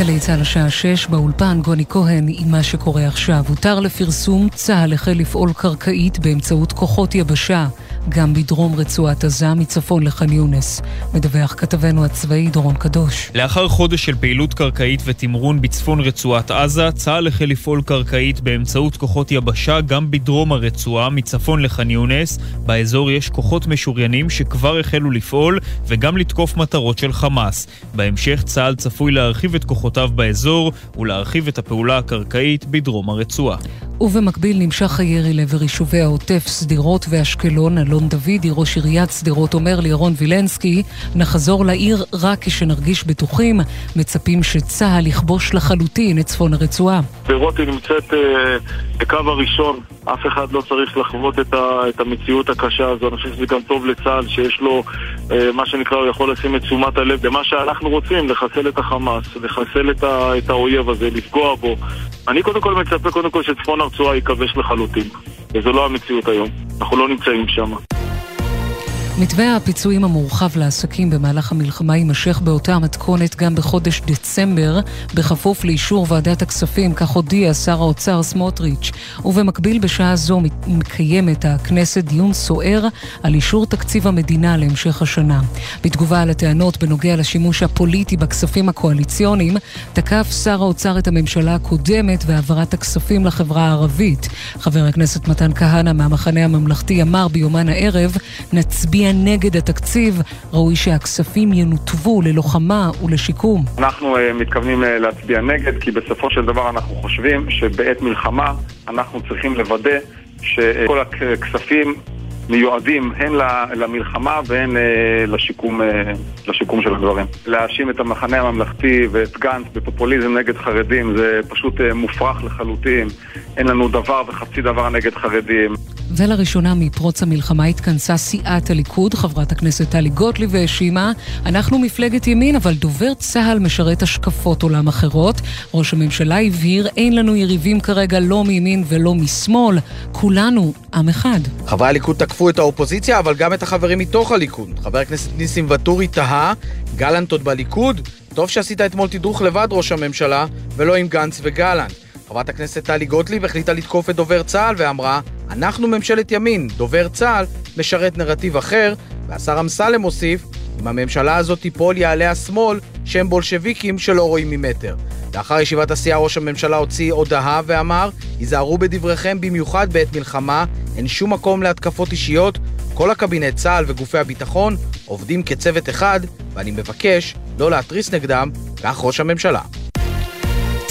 גלי צה"ל השעה 6 באולפן גוני כהן עם מה שקורה עכשיו. הותר לפרסום, צה"ל החל לפעול קרקעית באמצעות כוחות יבשה, גם בדרום רצועת עזה, מצפון לח'אן יונס. מדווח כתבנו הצבאי דורון קדוש. לאחר חודש של פעילות קרקעית ותמרון בצפון רצועת עזה, צה"ל החל לפעול קרקעית באמצעות כוחות יבשה גם בדרום הרצועה, מצפון לח'אן יונס. באזור יש כוחות משוריינים שכבר החלו לפעול וגם לתקוף מטרות של חמאס. בהמשך צה"ל צפוי להרחיב את כוחותיו באזור ולהרחיב את הפעולה הקרקעית בדרום הרצועה. ובמקביל נמשך הירי לעבר יישובי העוטף, שדרות ואשקלון. אלון דוידי, ראש עיריית שדרות, אומר לירון וילנסקי, נחזור לעיר רק כשנרגיש בטוחים. מצפים שצה"ל יכבוש לחלוטין את צפון הרצועה. שדרות היא נמצאת אה, בקו הראשון. אף אחד לא צריך לחוות את, ה, את המציאות הקשה הזו. אני חושב שזה גם טוב לצה"ל, שיש לו אה, מה שנקרא, הוא יכול לשים את תשומת הלב במה שאנחנו רוצים, לחסל את החמאס, לחסל את, ה, את האויב הזה, לפגוע בו. אני קודם כל מצפה קודם כל שצפון הרצועה ייכבש לחלוטין, וזו לא המציאות היום. אנחנו לא נמצאים שם. מתווה הפיצויים המורחב לעסקים במהלך המלחמה יימשך באותה המתכונת גם בחודש דצמבר, בכפוף לאישור ועדת הכספים, כך הודיע שר האוצר סמוטריץ'. ובמקביל בשעה זו מקיימת הכנסת דיון סוער על אישור תקציב המדינה להמשך השנה. בתגובה על הטענות בנוגע לשימוש הפוליטי בכספים הקואליציוניים, תקף שר האוצר את הממשלה הקודמת והעברת הכספים לחברה הערבית. חבר הכנסת מתן כהנא מהמחנה הממלכתי אמר ביומן הערב, נצביע נגד התקציב, ראוי שהכספים ינותבו ללוחמה ולשיקום. אנחנו uh, מתכוונים uh, להצביע נגד, כי בסופו של דבר אנחנו חושבים שבעת מלחמה אנחנו צריכים לוודא שכל הכספים מיועדים הן למלחמה והן אה, לשיקום, לשיקום של הדברים. להאשים את המחנה הממלכתי ואת גנץ בפופוליזם נגד חרדים זה פשוט מופרך לחלוטין. אין לנו דבר וחצי דבר נגד חרדים. ולראשונה מפרוץ המלחמה התכנסה סיעת הליכוד, חברת הכנסת טלי גוטליב והאשימה, אנחנו מפלגת ימין, אבל דובר צה"ל משרת השקפות עולם אחרות. ראש הממשלה הבהיר, אין לנו יריבים כרגע לא מימין ולא משמאל, כולנו עם אחד. חברי הליכוד תקפו את האופוזיציה, אבל גם את החברים מתוך הליכוד. חבר הכנסת ניסים ואטורי תהה, גלנט עוד בליכוד? טוב שעשית אתמול תדרוך לבד, ראש הממשלה, ולא עם גנץ וגלנט. חברת הכנסת טלי גוטליב החליטה לתקוף את דובר צה"ל ואמרה, אנחנו ממשלת ימין, דובר צה"ל משרת נרטיב אחר, והשר אמסלם הוסיף, אם הממשלה הזאת תיפול יעלה השמאל שהם בולשביקים שלא רואים ממטר. לאחר ישיבת הסיעה ראש הממשלה הוציא הודעה ואמר, היזהרו בדבריכם במיוחד בעת מלחמה, אין שום מקום להתקפות אישיות, כל הקבינט צה"ל וגופי הביטחון עובדים כצוות אחד, ואני מבקש לא להתריס נגדם, כך ראש הממשלה.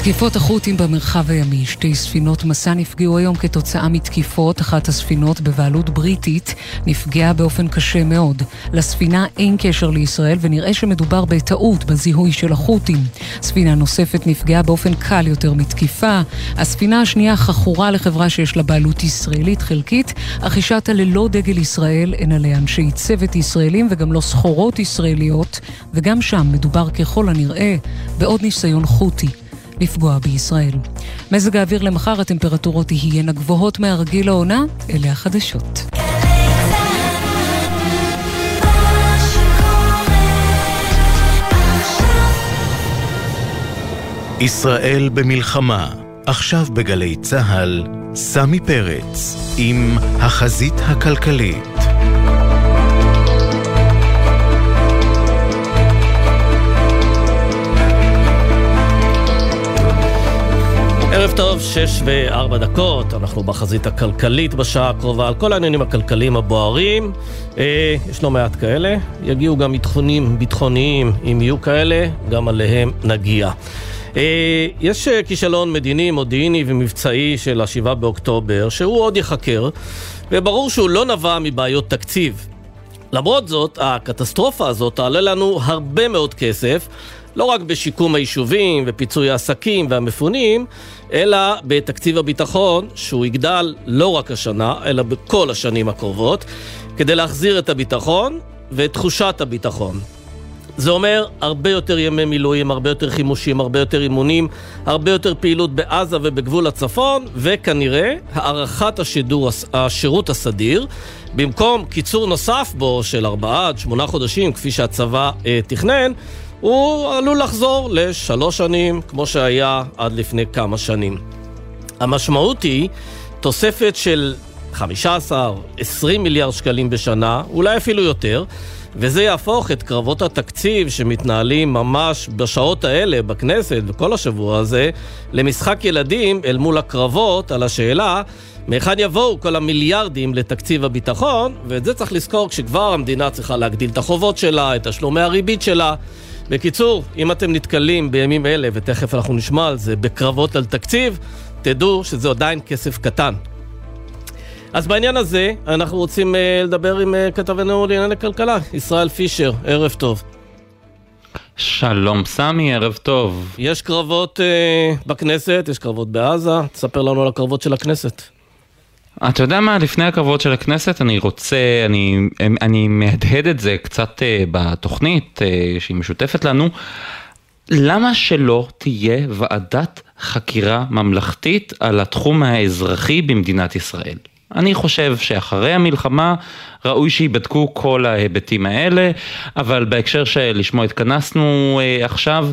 תקיפות החות'ים במרחב הימי. שתי ספינות מסע נפגעו היום כתוצאה מתקיפות. אחת הספינות בבעלות בריטית נפגעה באופן קשה מאוד. לספינה אין קשר לישראל ונראה שמדובר בטעות בזיהוי של החות'ים. ספינה נוספת נפגעה באופן קל יותר מתקיפה. הספינה השנייה חכורה לחברה שיש לה בעלות ישראלית חלקית, אך היא שטה ללא דגל ישראל, אין עליה אנשי צוות ישראלים וגם לא סחורות ישראליות, וגם שם מדובר ככל הנראה בעוד ניסיון חות'י. לפגוע בישראל. מזג האוויר למחר הטמפרטורות תהיינה גבוהות מהרגיל לעונה, אלה החדשות. ישראל במלחמה, עכשיו בגלי צה"ל, סמי פרץ, עם החזית הכלכלית. ערב טוב, שש וארבע דקות, אנחנו בחזית הכלכלית בשעה הקרובה על כל העניינים הכלכליים הבוערים. אה, יש לא מעט כאלה, יגיעו גם עדכונים ביטחוניים, אם יהיו כאלה, גם עליהם נגיע. אה, יש אה, כישלון מדיני, מודיעיני ומבצעי של השבעה באוקטובר, שהוא עוד ייחקר, וברור שהוא לא נבע מבעיות תקציב. למרות זאת, הקטסטרופה הזאת תעלה לנו הרבה מאוד כסף. לא רק בשיקום היישובים ופיצוי העסקים והמפונים, אלא בתקציב הביטחון, שהוא יגדל לא רק השנה, אלא בכל השנים הקרובות, כדי להחזיר את הביטחון ואת תחושת הביטחון. זה אומר הרבה יותר ימי מילואים, הרבה יותר חימושים, הרבה יותר אימונים, הרבה יותר פעילות בעזה ובגבול הצפון, וכנראה הארכת השידור, השירות הסדיר, במקום קיצור נוסף בו של ארבעה עד שמונה חודשים, כפי שהצבא אה, תכנן, הוא עלול לחזור לשלוש שנים, כמו שהיה עד לפני כמה שנים. המשמעות היא תוספת של 15-20 מיליארד שקלים בשנה, אולי אפילו יותר, וזה יהפוך את קרבות התקציב שמתנהלים ממש בשעות האלה בכנסת וכל השבוע הזה, למשחק ילדים אל מול הקרבות על השאלה מהיכן יבואו כל המיליארדים לתקציב הביטחון, ואת זה צריך לזכור כשכבר המדינה צריכה להגדיל את החובות שלה, את תשלומי הריבית שלה. בקיצור, אם אתם נתקלים בימים אלה, ותכף אנחנו נשמע על זה, בקרבות על תקציב, תדעו שזה עדיין כסף קטן. אז בעניין הזה, אנחנו רוצים uh, לדבר עם uh, כתבנו לענייני כלכלה, ישראל פישר, ערב טוב. שלום סמי, ערב טוב. יש קרבות uh, בכנסת, יש קרבות בעזה, תספר לנו על הקרבות של הכנסת. אתה יודע מה, לפני הקרבות של הכנסת אני רוצה, אני, אני מהדהד את זה קצת uh, בתוכנית uh, שהיא משותפת לנו. למה שלא תהיה ועדת חקירה ממלכתית על התחום האזרחי במדינת ישראל? אני חושב שאחרי המלחמה ראוי שייבדקו כל ההיבטים האלה, אבל בהקשר שלשמו התכנסנו אה, עכשיו,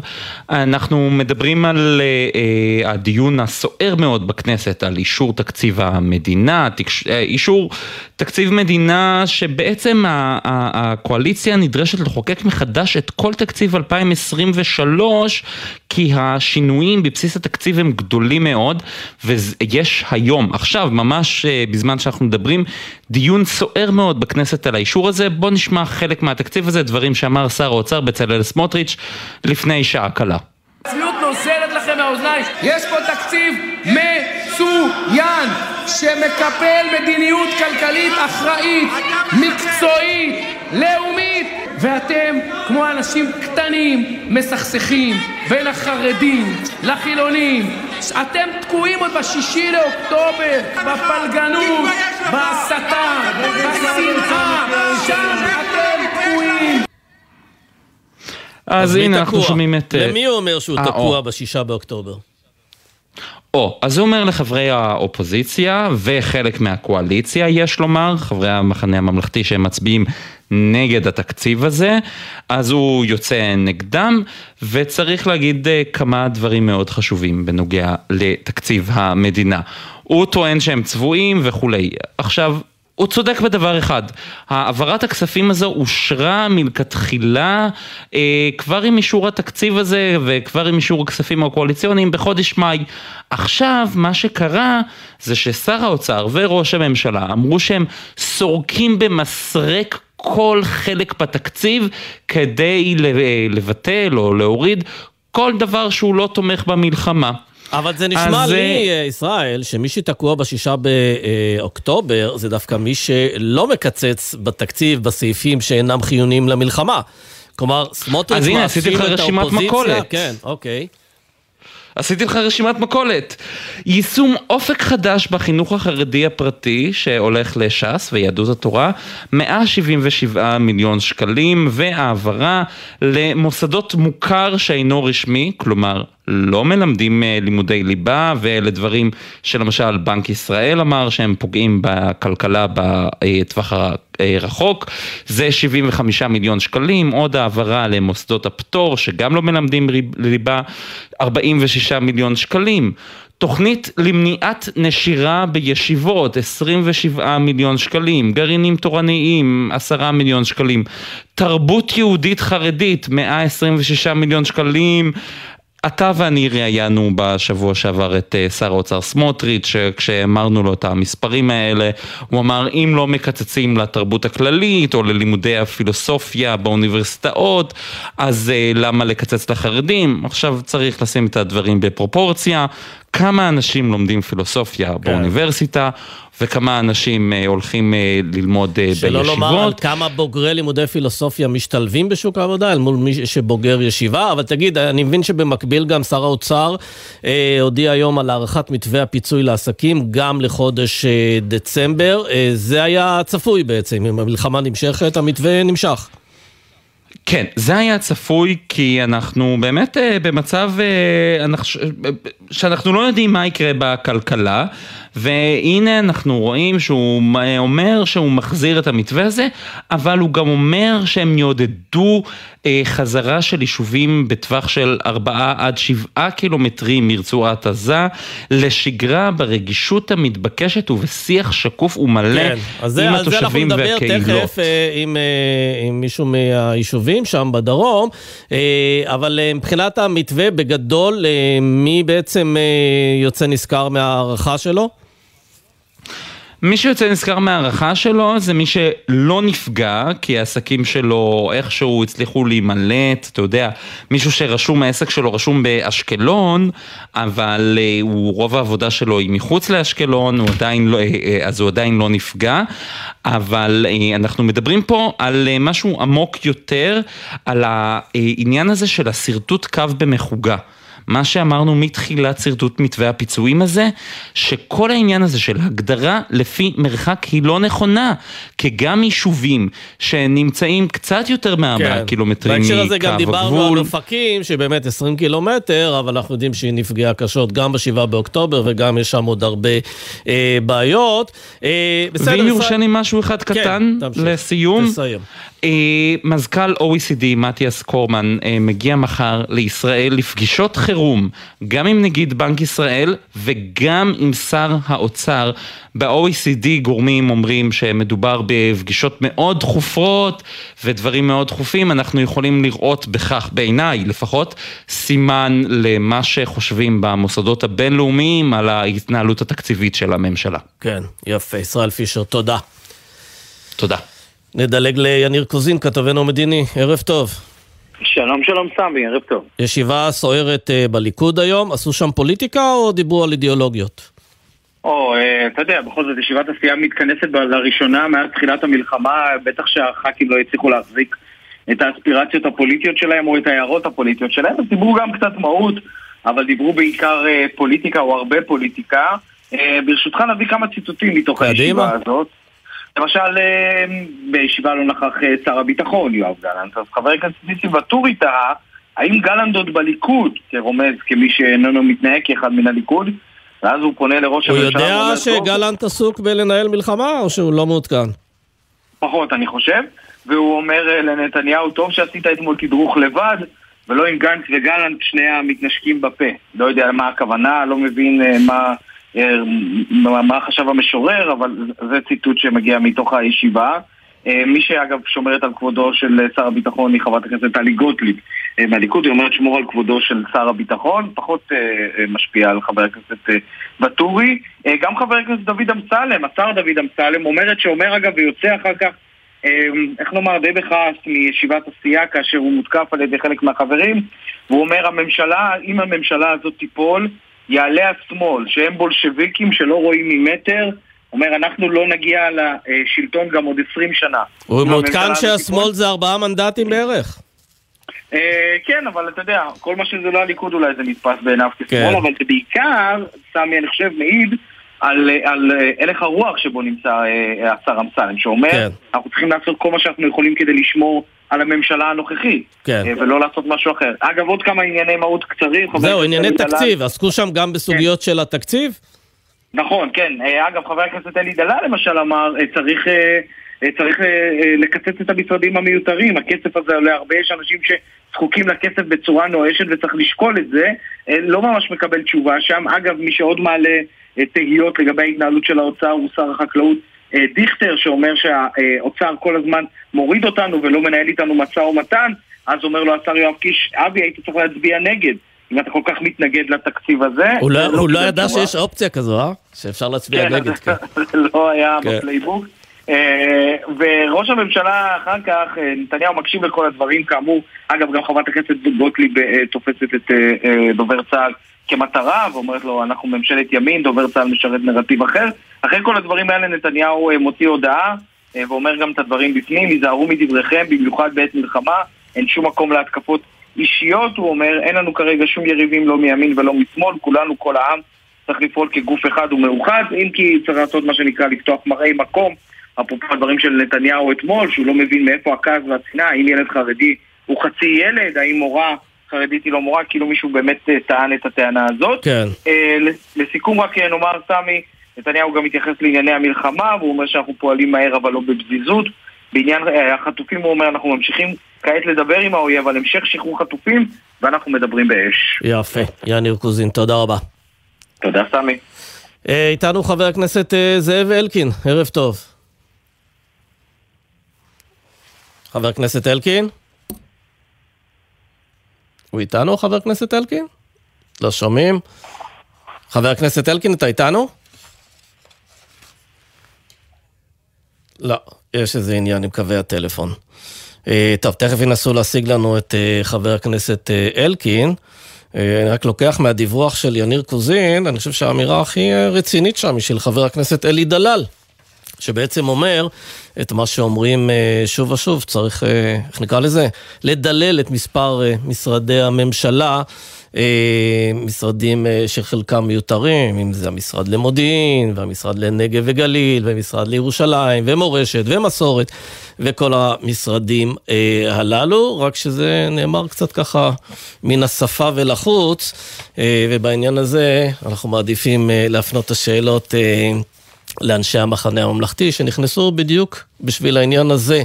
אנחנו מדברים על אה, אה, הדיון הסוער מאוד בכנסת, על אישור תקציב המדינה, אישור תקציב מדינה שבעצם הקואליציה נדרשת לחוקק מחדש את כל תקציב 2023, כי השינויים בבסיס התקציב הם גדולים מאוד, ויש היום, עכשיו, ממש בזמן שאנחנו מדברים, דיון סוער מאוד בכנסת על האישור הזה. בואו נשמע חלק מהתקציב הזה, דברים שאמר שר האוצר בצלאל סמוטריץ' לפני שעה קלה. הצביעות נוזלת לכם מהאוזניים. יש פה תקציב מצוין, שמקפל מדיניות כלכלית אחראית, מקצועית, לאומית, ואתם, כמו אנשים קטנים, מסכסכים בין החרדים לחילונים. אתם תקועים עוד בשישי לאוקטובר, בפלגנות, בהסתה, בשנאה, שם אתם תקועים. אז הנה אנחנו שומעים את... למי הוא אומר שהוא אה, תקוע בשישה באוקטובר? או, אז הוא אומר לחברי האופוזיציה וחלק מהקואליציה, יש לומר, חברי המחנה הממלכתי שהם מצביעים נגד התקציב הזה, אז הוא יוצא נגדם, וצריך להגיד אה, כמה דברים מאוד חשובים בנוגע לתקציב המדינה. הוא טוען שהם צבועים וכולי. עכשיו, הוא צודק בדבר אחד, העברת הכספים הזו אושרה מלכתחילה אה, כבר עם אישור התקציב הזה וכבר עם אישור הכספים הקואליציוניים בחודש מאי. עכשיו מה שקרה זה ששר האוצר וראש הממשלה אמרו שהם סורקים במסרק כל חלק בתקציב כדי לבטל או להוריד כל דבר שהוא לא תומך במלחמה. אבל זה נשמע אז... לי, אה, ישראל, שמי שתקוע בשישה באוקטובר זה דווקא מי שלא מקצץ בתקציב בסעיפים שאינם חיוניים למלחמה. כלומר, סמוטריץ' מאשים את האופוזיציה. כן, אוקיי. עשיתי לך רשימת מכולת. יישום אופק חדש בחינוך החרדי הפרטי שהולך לש"ס ויהדות התורה, 177 מיליון שקלים והעברה למוסדות מוכר שאינו רשמי, כלומר לא מלמדים אה, לימודי ליבה ואלה דברים שלמשל בנק ישראל אמר שהם פוגעים בכלכלה בטווח הרחוק, זה 75 מיליון שקלים, עוד העברה למוסדות הפטור שגם לא מלמדים ליבה, 46 מיליון שקלים. תוכנית למניעת נשירה בישיבות, 27 מיליון שקלים, גרעינים תורניים, 10 מיליון שקלים, תרבות יהודית חרדית, 126 מיליון שקלים, אתה ואני ראיינו בשבוע שעבר את אה, שר האוצר סמוטריץ', כשאמרנו לו את המספרים האלה, הוא אמר אם לא מקצצים לתרבות הכללית או ללימודי הפילוסופיה באוניברסיטאות, אז אה, למה לקצץ לחרדים? עכשיו צריך לשים את הדברים בפרופורציה. כמה אנשים לומדים פילוסופיה כן. באוניברסיטה, וכמה אנשים uh, הולכים uh, ללמוד שלא בישיבות. שלא לומר על כמה בוגרי לימודי פילוסופיה משתלבים בשוק העבודה אל מול מי שבוגר ישיבה, אבל תגיד, אני מבין שבמקביל גם שר האוצר uh, הודיע היום על הארכת מתווה הפיצוי לעסקים גם לחודש uh, דצמבר. Uh, זה היה צפוי בעצם, אם המלחמה נמשכת, המתווה נמשך. כן, זה היה צפוי כי אנחנו באמת במצב שאנחנו לא יודעים מה יקרה בכלכלה והנה אנחנו רואים שהוא אומר שהוא מחזיר את המתווה הזה, אבל הוא גם אומר שהם יעודדו אה, חזרה של יישובים בטווח של 4 עד 7 קילומטרים מרצועת עזה, לשגרה ברגישות המתבקשת ובשיח שקוף ומלא כן, עם התושבים והקהילות. על זה אנחנו נדבר תכף אה, עם, אה, עם מישהו מהיישובים שם בדרום, אה, אבל אה, מבחינת המתווה בגדול, אה, מי בעצם אה, יוצא נשכר מההערכה שלו? מי שיוצא נשכר מההערכה שלו זה מי שלא נפגע, כי העסקים שלו איכשהו הצליחו להימלט, אתה יודע, מישהו שרשום, העסק שלו רשום באשקלון, אבל uh, הוא, רוב העבודה שלו היא מחוץ לאשקלון, הוא עדיין לא, uh, אז הוא עדיין לא נפגע, אבל אנחנו מדברים פה על משהו עמוק יותר, על העניין הזה של השרטוט קו במחוגה. מה שאמרנו מתחילת שרטוט מתווה הפיצויים הזה, שכל העניין הזה של הגדרה לפי מרחק היא לא נכונה, כי גם יישובים שנמצאים קצת יותר מארבעה כן. קילומטרים מקו הגבול. בהקשר הזה גם דיברנו על אופקים, שבאמת 20 קילומטר, אבל אנחנו יודעים שהיא נפגעה קשות גם ב-7 באוקטובר, וגם יש שם עוד הרבה אה, בעיות. אה, בסדר, ואם יורשה לי משהו אחד כן, קטן כן, לסיום. תסיים. אה, מזכ"ל OECD מתיאס קורמן אה, מגיע מחר לישראל לפגישות חירום, גם עם נגיד בנק ישראל וגם עם שר האוצר. ב-OECD גורמים אומרים שמדובר בפגישות מאוד דחופות ודברים מאוד דחופים, אנחנו יכולים לראות בכך, בעיניי לפחות, סימן למה שחושבים במוסדות הבינלאומיים על ההתנהלות התקציבית של הממשלה. כן, יפה. ישראל פישר, תודה. תודה. נדלג ליניר קוזין, כתבנו המדיני, ערב טוב. שלום שלום סמי, ערב טוב. ישיבה סוערת uh, בליכוד היום, עשו שם פוליטיקה או דיברו על אידיאולוגיות? או, uh, אתה יודע, בכל זאת ישיבת הסיעה מתכנסת לראשונה מאז תחילת המלחמה, בטח שהח"כים לא הצליחו להחזיק את האספירציות הפוליטיות שלהם או את ההערות הפוליטיות שלהם, אז דיברו גם קצת מהות, אבל דיברו בעיקר uh, פוליטיקה או הרבה פוליטיקה. ברשותך נביא כמה ציטוטים מתוך הישיבה הזאת. למשל, אה, בישיבה לא נכח אה, שר הביטחון יואב גלנט, אז חבר הכנסת ניסים ואטורי טעה האם גלנט עוד בליכוד, כרומז, כמי שאיננו מתנהג כאחד מן הליכוד, ואז הוא פונה לראש הממשלה. הוא יודע שגלנט עסוק בלנהל מלחמה, או שהוא לא מעודכן? פחות, אני חושב. והוא אומר אה, לנתניהו, טוב שעשית אתמול תדרוך לבד, ולא עם גנץ וגלנט, שני המתנשקים בפה. לא יודע מה הכוונה, לא מבין מה... אה, מה חשב המשורר, אבל זה ציטוט שמגיע מתוך הישיבה. אה, מי שאגב שומרת על כבודו של שר הביטחון היא חברת הכנסת טלי גוטליב אה, מהליכוד, היא אומרת שמור על כבודו של שר הביטחון, פחות משפיע על חבר הכנסת ואטורי. גם חבר הכנסת דוד אמסלם, השר דוד אמסלם, אומרת שאומר אגב ויוצא אחר כך, איך נאמר, די בכעס מישיבת הסיעה כאשר הוא מותקף על ידי חלק מהחברים, והוא אומר הממשלה, אם הממשלה הזאת תיפול, יעלה השמאל, שהם בולשביקים שלא רואים ממטר, אומר, אנחנו לא נגיע לשלטון גם עוד 20 שנה. הוא מעודכן שהשמאל זה ארבעה מנדטים בערך. אה, כן, אבל אתה יודע, כל מה שזה לא הליכוד אולי זה נתפס בעיניו כשמאל, כן. אבל זה בעיקר, סמי, אני חושב, מעיד על, על הלך הרוח שבו נמצא אה, השר אמסלם, שאומר, כן. אנחנו צריכים לעשות כל מה שאנחנו יכולים כדי לשמור על הממשלה הנוכחית, כן. אה, ולא לעשות משהו אחר. אגב, עוד כמה ענייני מהות קצרים. זהו, ענייני תקציב, דלל... עסקו שם גם בסוגיות כן. של התקציב? נכון, כן. אה, אגב, חבר הכנסת אלי דלל למשל אמר, צריך... צריך לקצץ את המשרדים המיותרים, הכסף הזה עולה הרבה, יש אנשים שזקוקים לכסף בצורה נואשת וצריך לשקול את זה, לא ממש מקבל תשובה שם. אגב, מי שעוד מעלה תהיות לגבי ההתנהלות של האוצר הוא שר החקלאות אה, דיכטר שאומר שהאוצר כל הזמן מוריד אותנו ולא מנהל איתנו משא ומתן אז אומר לו השר יואב קיש, אבי היית צריך להצביע נגד אם אתה כל כך מתנגד לתקציב הזה. הוא לא, לא, לא ידע שיש אופציה כזו, אה? שאפשר להצביע כן, נגד. כן, זה לא היה כן. ב playbook. אה, וראש הממשלה אחר כך, אה, נתניהו מקשיב לכל הדברים, כאמור, אגב גם חברת הכנסת גוטליב תופסת את דובר צה"ל כמטרה ואומרת לו אנחנו ממשלת ימין, דובר צה"ל משרת נרטיב אחר. אחרי כל הדברים האלה נתניהו אה, מוציא הודעה אה, ואומר גם את הדברים בפנים, היזהרו מדבריכם, במיוחד בעת מלחמה, אין שום מקום להתקפות אישיות, הוא אומר, אין לנו כרגע שום יריבים לא מימין ולא משמאל, כולנו, כל העם, צריך לפעול כגוף אחד ומאוחד, אם כי צריך לעשות מה שנקרא לפתוח מראי מקום, אפרופו הדברים של נתניהו אתמול, שהוא לא מבין מאיפה הכעס והשנאה, האם ילד חרדי הוא חצי ילד, האם מורה חרדית היא לא מורה, כאילו מישהו באמת אה, טען את הטענה הזאת. כן. Uh, לסיכום רק נאמר, סמי, נתניהו גם מתייחס לענייני המלחמה, והוא אומר שאנחנו פועלים מהר אבל לא בפזיזות. בעניין אה, החטופים הוא אומר, אנחנו ממשיכים כעת לדבר עם האויב על המשך שחרור חטופים, ואנחנו מדברים באש. יפה. יניר קוזין, תודה רבה. תודה, סמי. אה, איתנו חבר הכנסת אה, זאב אלקין, ערב טוב. חבר הכנסת אלקין? הוא איתנו, חבר הכנסת אלקין? לא שומעים. חבר הכנסת אלקין, אתה איתנו? לא, יש איזה עניין עם קווי הטלפון. אה, טוב, תכף ינסו להשיג לנו את אה, חבר הכנסת אה, אלקין. אני רק לוקח מהדיווח של יניר קוזין, אני חושב שהאמירה הכי רצינית שם היא של חבר הכנסת אלי דלל, שבעצם אומר את מה שאומרים שוב ושוב, צריך, איך נקרא לזה? לדלל את מספר משרדי הממשלה אה, משרדים אה, שחלקם מיותרים, אם זה המשרד למודיעין, והמשרד לנגב וגליל, ומשרד לירושלים, ומורשת, ומסורת, וכל המשרדים אה, הללו, רק שזה נאמר קצת ככה מן השפה ולחוץ, ובעניין הזה אנחנו מעדיפים להפנות את השאלות לאנשי המחנה הממלכתי, שנכנסו בדיוק בשביל העניין הזה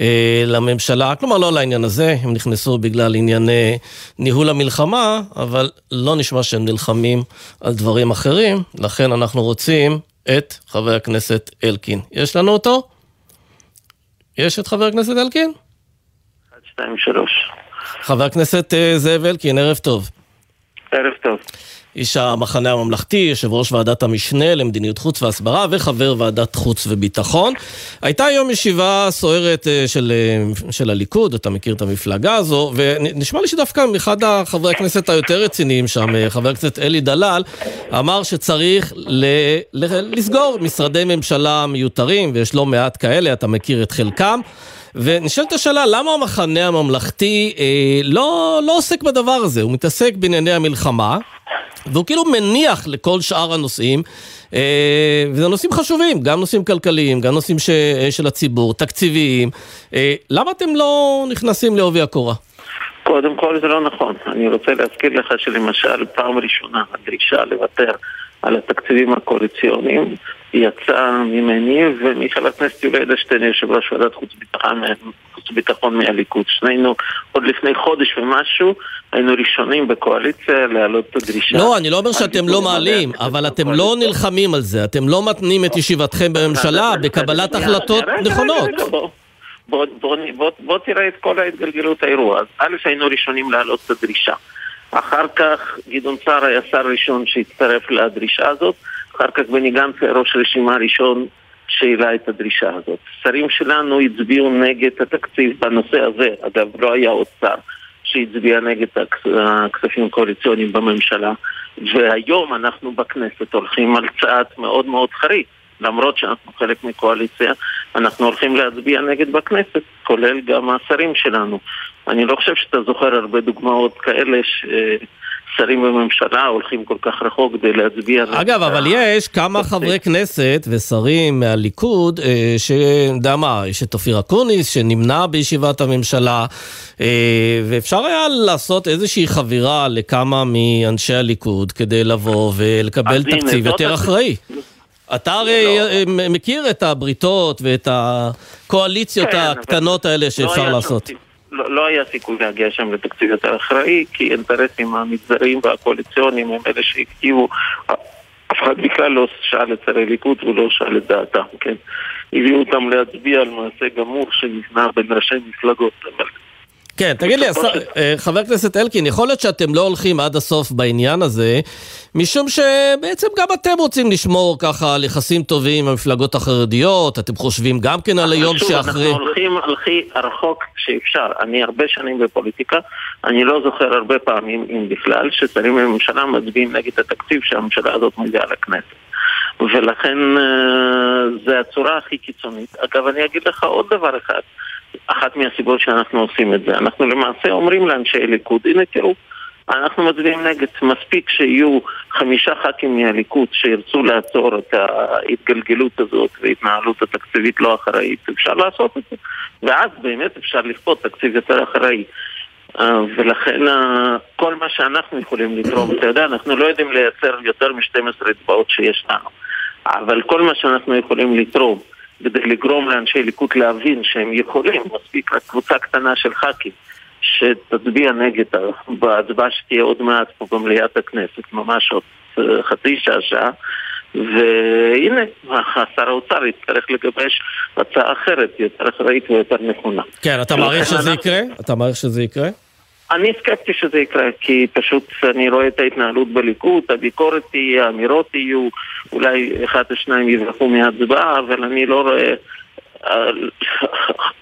אה, לממשלה, כלומר לא לעניין הזה, הם נכנסו בגלל ענייני ניהול המלחמה, אבל לא נשמע שהם נלחמים על דברים אחרים, לכן אנחנו רוצים את חבר הכנסת אלקין. יש לנו אותו? יש את חבר הכנסת אלקין? 1, 2, 3. חבר הכנסת אה, זאב אלקין, ערב טוב. ערב טוב. איש המחנה הממלכתי, יושב ראש ועדת המשנה למדיניות חוץ והסברה וחבר ועדת חוץ וביטחון. הייתה היום ישיבה סוערת אה, של, אה, של הליכוד, אתה מכיר את המפלגה הזו, ונשמע לי שדווקא אחד החברי הכנסת היותר רציניים שם, אה, חבר הכנסת אלי דלל, אמר שצריך ל, ל, לסגור משרדי ממשלה מיותרים, ויש לא מעט כאלה, אתה מכיר את חלקם. ונשאלת השאלה, למה המחנה הממלכתי אה, לא, לא עוסק בדבר הזה? הוא מתעסק בענייני המלחמה, והוא כאילו מניח לכל שאר הנושאים, אה, וזה נושאים חשובים, גם נושאים כלכליים, גם נושאים ש, אה, של הציבור, תקציביים. אה, למה אתם לא נכנסים לעובי הקורה? קודם כל זה לא נכון. אני רוצה להזכיר לך שלמשל פעם ראשונה הדרישה לוותר על התקציבים הקואליציוניים יצא ממני ומחבר הכנסת יולי אדלשטיין, יושב ראש ועדת חוץ וביטחון, חוץ וביטחון מהליכוד. שנינו עוד לפני חודש ומשהו היינו ראשונים בקואליציה להעלות את הדרישה. לא, אני לא אומר שאתם לא מעלים, אבל אתם לא נלחמים על זה, אתם לא מתנים את ישיבתכם בממשלה בקבלת החלטות נכונות. בוא, בוא, בוא, בוא תראה את כל ההתגלגלות האירוע. אז א', היינו ראשונים להעלות את הדרישה. אחר כך גדעון סער היה שר ראשון שהצטרף לדרישה הזאת. אחר כך בני גנץ היה ראש רשימה ראשון שהעלה את הדרישה הזאת. שרים שלנו הצביעו נגד התקציב בנושא הזה, אגב לא היה עוד שר שהצביע נגד הכספים הקואליציוניים בממשלה והיום אנחנו בכנסת הולכים על צעד מאוד מאוד חריף למרות שאנחנו חלק מקואליציה, אנחנו הולכים להצביע נגד בכנסת, כולל גם השרים שלנו. אני לא חושב שאתה זוכר הרבה דוגמאות כאלה ש... שרים בממשלה הולכים כל כך רחוק כדי להצביע... אגב, אבל יש כמה חברי כנסת ושרים מהליכוד, אה, שיודע מה, יש את אופיר אקוניס שנמנע בישיבת הממשלה, אה, ואפשר היה לעשות איזושהי חבירה לכמה מאנשי הליכוד כדי לבוא ולקבל תקציב יותר אחראי. אתה הרי לא. אה, מכיר את הבריתות ואת הקואליציות כן, הקטנות האלה לא שאפשר לעשות. לא, לא היה סיכוי להגיע שם לתקציב יותר אחראי, כי אינטרסים המגזריים והקואליציוניים הם אלה שהכתיבו, אף אחד בכלל לא שאל את שרי ליכוד ולא שאל את דעתם, כן? הביאו אותם להצביע על מעשה גמור שנבנה בין ראשי מפלגות, כן, תגיד לי, אה, חבר הכנסת אלקין, יכול להיות שאתם לא הולכים עד הסוף בעניין הזה, משום שבעצם גם אתם רוצים לשמור ככה על יחסים טובים עם המפלגות החרדיות, אתם חושבים גם כן על היום שאחרי... אנחנו הולכים הכי רחוק שאפשר. אני הרבה שנים בפוליטיקה, אני לא זוכר הרבה פעמים, אם בכלל, ששרים בממשלה מצביעים נגד התקציב שהממשלה הזאת מביאה לכנסת. ולכן אה, זה הצורה הכי קיצונית. אגב, אני אגיד לך עוד דבר אחד. אחת מהסיבות שאנחנו עושים את זה. אנחנו למעשה אומרים לאנשי ליכוד, הנה תראו, אנחנו מצביעים נגד. מספיק שיהיו חמישה ח"כים מהליכוד שירצו לעצור את ההתגלגלות הזאת וההתנהלות התקציבית לא אחראית, אפשר לעשות את זה. ואז באמת אפשר לכפות תקציב יותר אחראי. אה, ולכן אה, כל מה שאנחנו יכולים לתרום, אתה יודע, אנחנו לא יודעים לייצר יותר מ-12 אצבעות שיש לנו. אבל כל מה שאנחנו יכולים לתרום כדי לגרום לאנשי ליכוד להבין שהם יכולים, מספיק רק קבוצה קטנה של ח"כים שתצביע נגד בהצבעה שתהיה עוד מעט פה במליאת הכנסת, ממש עוד אה, חצי שעה, שעה. והנה, שר האוצר יצטרך לגבש הצעה אחרת, יותר אחראית ויותר נכונה. כן, אתה מעריך שזה יקרה? אתה מעריך שזה יקרה? אני סקפטי שזה יקרה, כי פשוט אני רואה את ההתנהלות בליכוד, הביקורת תהיה, האמירות יהיו, אולי אחד או שניים יברחו מההצבעה, אבל אני לא רואה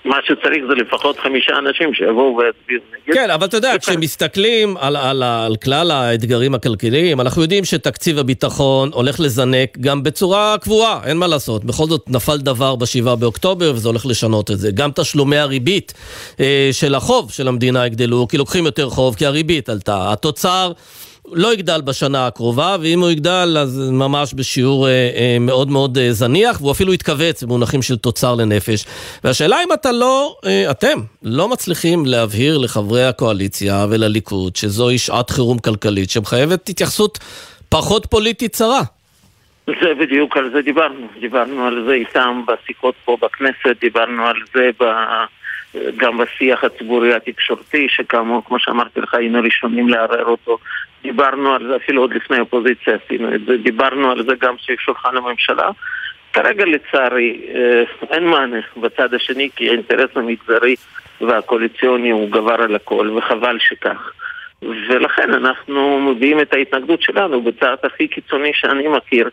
מה שצריך זה לפחות חמישה אנשים שיבואו ויצביעו נגד. כן, אבל אתה יודע, כשמסתכלים על, על, על כלל האתגרים הכלכליים, אנחנו יודעים שתקציב הביטחון הולך לזנק גם בצורה קבועה, אין מה לעשות. בכל זאת נפל דבר ב-7 באוקטובר וזה הולך לשנות את זה. גם תשלומי הריבית אה, של החוב של המדינה יגדלו, כי לוקחים יותר חוב, כי הריבית עלתה. התוצר... לא יגדל בשנה הקרובה, ואם הוא יגדל אז ממש בשיעור אה, אה, מאוד מאוד אה, זניח, והוא אפילו יתכווץ במונחים של תוצר לנפש. והשאלה אם אתה לא, אה, אתם, לא מצליחים להבהיר לחברי הקואליציה ולליכוד שזוהי שעת חירום כלכלית שמחייבת התייחסות פחות פוליטית צרה. זה בדיוק על זה דיברנו, דיברנו על זה איתם בשיחות פה בכנסת, דיברנו על זה ב... גם בשיח הציבורי התקשורתי, שכאמור, כמו שאמרתי לך, היינו ראשונים לערער אותו. דיברנו על זה אפילו עוד לפני האופוזיציה עשינו את זה, דיברנו על זה גם סביב שולחן הממשלה. כרגע לצערי אה, אין מענה בצד השני, כי האינטרס המגזרי והקואליציוני הוא גבר על הכל, וחבל שכך. ולכן אנחנו מביעים את ההתנגדות שלנו בצעד הכי קיצוני שאני מכיר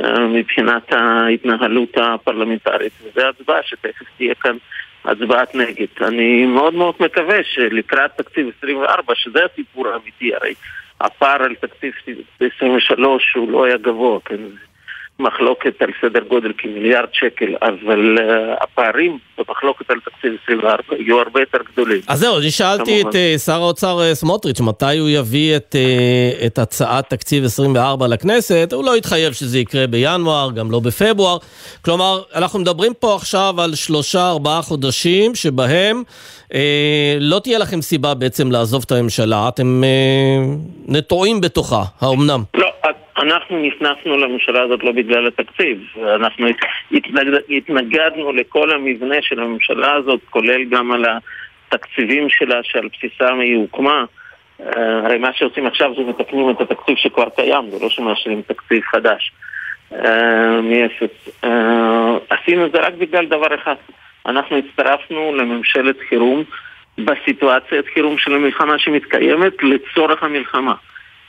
אה, מבחינת ההתנהלות הפרלמנטרית. וזו הצבעה שתכף תהיה כאן הצבעת נגד. אני מאוד מאוד מקווה שלקראת תקציב 24, שזה הסיפור האמיתי, הרי הפער על תקציב 23 הוא לא היה גבוה, כן? מחלוקת על סדר גודל כמיליארד שקל, אבל uh, הפערים במחלוקת על תקציב 24 יהיו הרבה יותר גדולים. אז זהו, אני שאלתי את uh, שר האוצר uh, סמוטריץ', מתי הוא יביא את, uh, את הצעת תקציב 24 לכנסת, הוא לא התחייב שזה יקרה בינואר, גם לא בפברואר. כלומר, אנחנו מדברים פה עכשיו על שלושה, ארבעה חודשים שבהם uh, לא תהיה לכם סיבה בעצם לעזוב את הממשלה, אתם uh, נטועים בתוכה, האומנם? לא. אנחנו נכנסנו לממשלה הזאת לא בגלל התקציב, אנחנו התנגד, התנגדנו לכל המבנה של הממשלה הזאת, כולל גם על התקציבים שלה שעל בסיסם היא הוקמה. אה, הרי מה שעושים עכשיו זה מתקנים את התקציב שכבר קיים, זה לא שמאשרים תקציב חדש אה. אה, עשינו את זה רק בגלל דבר אחד, אנחנו הצטרפנו לממשלת חירום בסיטואציית חירום של המלחמה שמתקיימת לצורך המלחמה.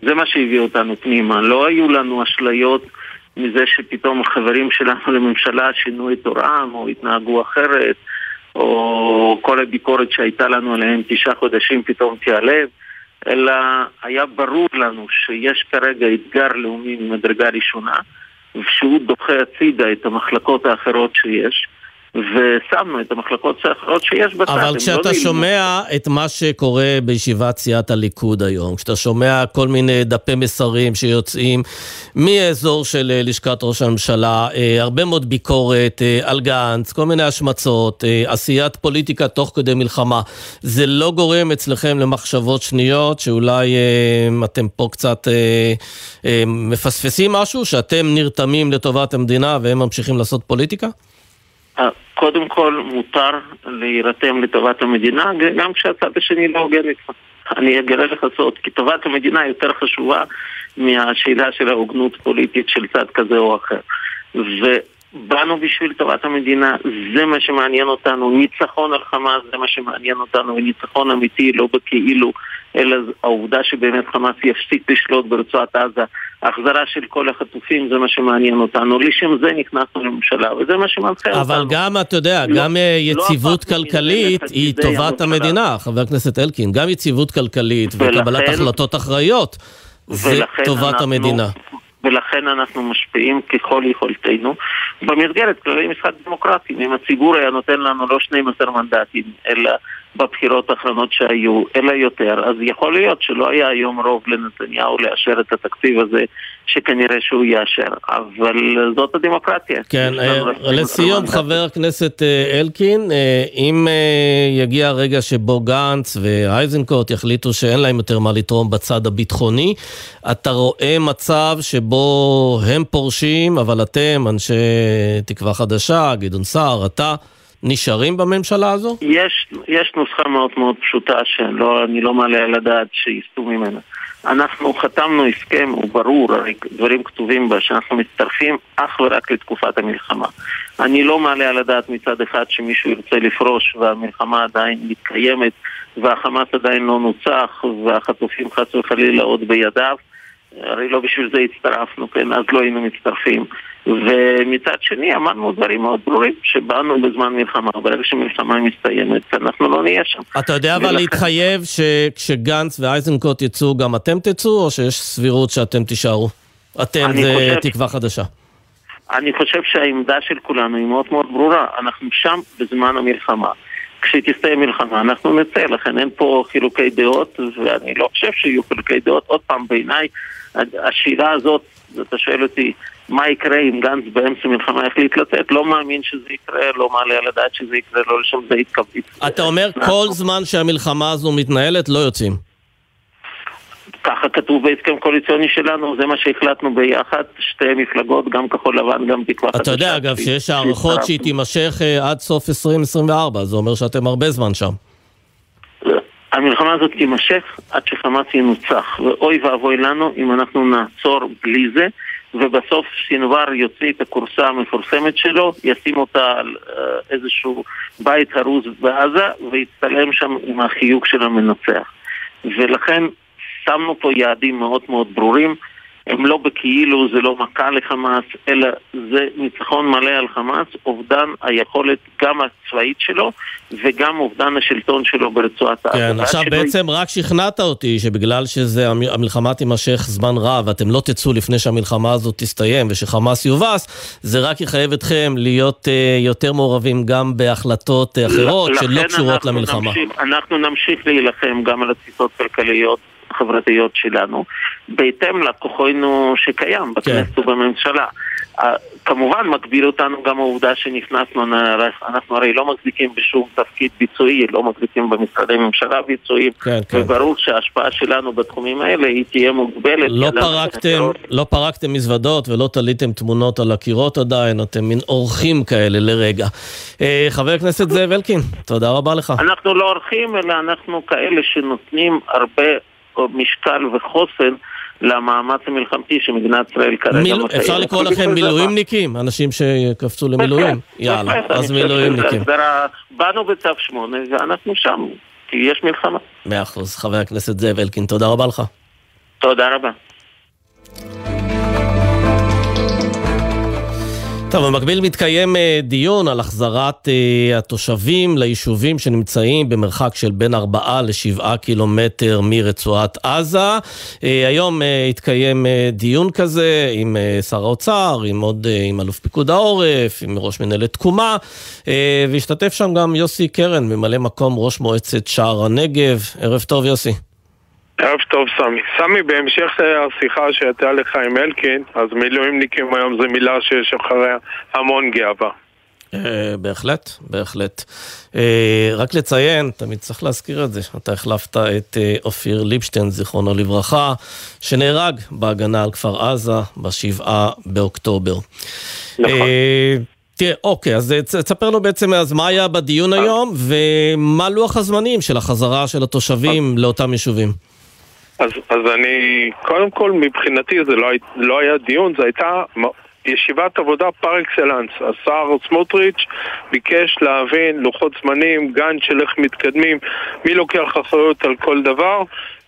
זה מה שהביא אותנו פנימה. לא היו לנו אשליות מזה שפתאום החברים שלנו לממשלה שינו את הוראם או התנהגו אחרת, או כל הביקורת שהייתה לנו עליהם תשעה חודשים פתאום תיעלב, אלא היה ברור לנו שיש כרגע אתגר לאומי ממדרגה ראשונה, ושהוא דוחה הצידה את המחלקות האחרות שיש. ושמנו את המחלקות האחרות שיש בצד. אבל לא כשאתה לא שומע את מה שקורה בישיבת סיעת הליכוד היום, כשאתה שומע כל מיני דפי מסרים שיוצאים מאזור של אה, לשכת ראש הממשלה, אה, הרבה מאוד ביקורת אה, על גנץ, כל מיני השמצות, עשיית פוליטיקה תוך כדי מלחמה, זה לא גורם אצלכם למחשבות שניות שאולי אתם פה קצת מפספסים משהו, שאתם נרתמים לטובת המדינה והם ממשיכים לעשות פוליטיקה? קודם כל מותר להירתם לטובת המדינה, גם כשהצד השני לא הוגן איתך. אני אגלה לך סוד, כי טובת המדינה יותר חשובה מהשאלה של ההוגנות פוליטית של צד כזה או אחר. ובאנו בשביל טובת המדינה, זה מה שמעניין אותנו, ניצחון על חמאס זה מה שמעניין אותנו, וניצחון אמיתי, לא בכאילו, אלא העובדה שבאמת חמאס יפסיק לשלוט ברצועת עזה החזרה של כל החטופים זה מה שמעניין אותנו, לשם זה נכנסנו לממשלה, וזה מה שמנחה אותנו. אבל גם, אתה יודע, לא, גם אה, לא יציבות לא כלכלית היא טובת המדינה, חבר הכנסת אלקין, גם יציבות כלכלית ולכן, וקבלת החלטות אחראיות זה טובת אנחנו, המדינה. ולכן אנחנו משפיעים ככל יכולתנו במסגרת כללי משחק דמוקרטיים. אם הציבור היה נותן לנו לא 12 מנדטים, אלא בבחירות האחרונות שהיו, אלא יותר, אז יכול להיות שלא היה היום רוב לנתניהו לאשר את התקציב הזה שכנראה שהוא יאשר, אבל זאת הדמוקרטיה. כן, אה, לסיום, חבר הכנסת אה, אלקין, אה, אם יגיע הרגע שבו גנץ ואייזנקוט יחליטו שאין להם יותר מה לתרום בצד הביטחוני, אתה רואה מצב שבו הם פורשים, אבל אתם, אנשי תקווה חדשה, גדעון סער, אתה, נשארים בממשלה הזו? יש, יש נוסחה מאוד מאוד פשוטה שאני לא מעלה על הדעת שיסטו ממנה. אנחנו חתמנו הסכם, הוא ברור, הרי דברים כתובים בה, שאנחנו מצטרפים אך ורק לתקופת המלחמה. אני לא מעלה על הדעת מצד אחד שמישהו ירצה לפרוש והמלחמה עדיין מתקיימת והחמאס עדיין לא נוצח והחטופים חס וחלילה עוד בידיו. הרי לא בשביל זה הצטרפנו, כן? אז לא היינו מצטרפים. ומצד שני אמרנו דברים מאוד ברורים, שבאנו בזמן מלחמה, ברגע שמלחמה מסתיימת אנחנו לא נהיה שם. אתה יודע אבל להתחייב שכשגנץ ואייזנקוט יצאו גם אתם תצאו, או שיש סבירות שאתם תישארו? אתם זה חושב... תקווה חדשה. אני חושב שהעמדה של כולנו היא מאוד מאוד ברורה, אנחנו שם בזמן המלחמה. כשתסתיים מלחמה אנחנו נצא, לכן אין פה חילוקי דעות, ואני לא חושב שיהיו חילוקי דעות. עוד פעם, בעיניי, השאלה הזאת, אתה שואל אותי, מה יקרה אם גנץ באמצע מלחמה יחליט לצאת? לא מאמין שזה יקרה, לא מעלה על הדעת שזה יקרה, לא לשם זה יתקבל. אתה אומר כל זמן שהמלחמה הזו מתנהלת, לא יוצאים. ככה כתוב בהסכם קואליציוני שלנו, זה מה שהחלטנו ביחד, שתי מפלגות, גם כחול לבן, גם תקווה חדשה. אתה יודע אגב שיש הערכות שהיא תימשך אה, עד סוף 2024, זה אומר שאתם הרבה זמן שם. המלחמה הזאת תימשך עד שחמאס ינוצח, ואוי ואבוי לנו אם אנחנו נעצור בלי זה. ובסוף סינואר יוציא את הכורסה המפורסמת שלו, ישים אותה על אה, איזשהו בית הרוז בעזה ויצטלם שם עם החיוג של המנצח. ולכן שמנו פה יעדים מאוד מאוד ברורים. הם לא בכאילו, זה לא מכה לחמאס, אלא זה ניצחון מלא על חמאס, אובדן היכולת גם הצבאית שלו וגם אובדן השלטון שלו ברצועת העזה. כן, עכשיו שלו... בעצם רק שכנעת אותי שבגלל שהמלחמה תימשך זמן רב ואתם לא תצאו לפני שהמלחמה הזאת תסתיים ושחמאס יובס, זה רק יחייב אתכם להיות uh, יותר מעורבים גם בהחלטות uh, אחרות שלא קשורות למלחמה. נמשיך, אנחנו נמשיך להילחם גם על התפיסות כלכליות החברתיות שלנו, בהתאם לכוחנו שקיים בכנסת כן. ובממשלה. כמובן מגביל אותנו גם העובדה שנכנסנו, אנחנו הרי לא מחזיקים בשום תפקיד ביצועי, לא מחזיקים במשרדי ממשלה ביצועיים, כן, כן. וברור שההשפעה שלנו בתחומים האלה היא תהיה מוגבלת. לא פרקתם, לא פרקתם מזוודות ולא תליתם תמונות על הקירות עדיין, אתם מין אורחים כאלה לרגע. אה, חבר הכנסת זאב אלקין, תודה רבה לך. אנחנו לא אורחים, אלא אנחנו כאלה שנותנים הרבה משקל וחוסן למאמץ המלחמתי שמדינת ישראל כרגע מיל... מקיימת. אפשר לקרוא לכם מילואימניקים? אנשים שקפצו למילואים? יאללה, אז מילואימניקים. באנו בצו 8 ואנחנו שם, כי יש מלחמה. מאה אחוז. חבר הכנסת זאב אלקין, תודה רבה לך. תודה רבה. טוב, במקביל מתקיים אה, דיון על החזרת אה, התושבים ליישובים שנמצאים במרחק של בין 4 ל-7 קילומטר מרצועת עזה. אה, היום התקיים דיון כזה עם שר האוצר, עם עוד, עם אלוף פיקוד העורף, עם ראש מנהלת תקומה, והשתתף שם גם יוסי קרן, ממלא מקום ראש מועצת שער הנגב. ערב טוב, יוסי. ערב טוב סמי. סמי, בהמשך השיחה שהייתה לך עם אלקין, אז מילואימניקים היום זו מילה שיש אחריה המון גאווה. אה, בהחלט, בהחלט. אה, רק לציין, תמיד צריך להזכיר את זה, אתה החלפת את אה, אופיר ליבשטיין, זיכרונו לברכה, שנהרג בהגנה על כפר עזה בשבעה באוקטובר. נכון. תראה, אוקיי, אז תספר לו בעצם אז מה היה בדיון היום, ומה לוח הזמנים של החזרה של התושבים לאותם יישובים. אז, אז אני, קודם כל מבחינתי זה לא, לא היה דיון, זו הייתה ישיבת עבודה פר אקסלנס. השר סמוטריץ' ביקש להבין לוחות זמנים, גאנט של איך מתקדמים, מי לוקח אחריות על כל דבר,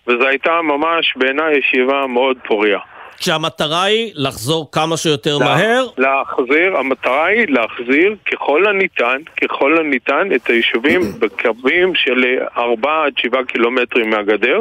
וזו הייתה ממש בעיניי ישיבה מאוד פוריה. כשהמטרה היא לחזור כמה שיותר לה, מהר? להחזיר, המטרה היא להחזיר ככל הניתן, ככל הניתן את היישובים בקווים של 4 עד 7 קילומטרים מהגדר.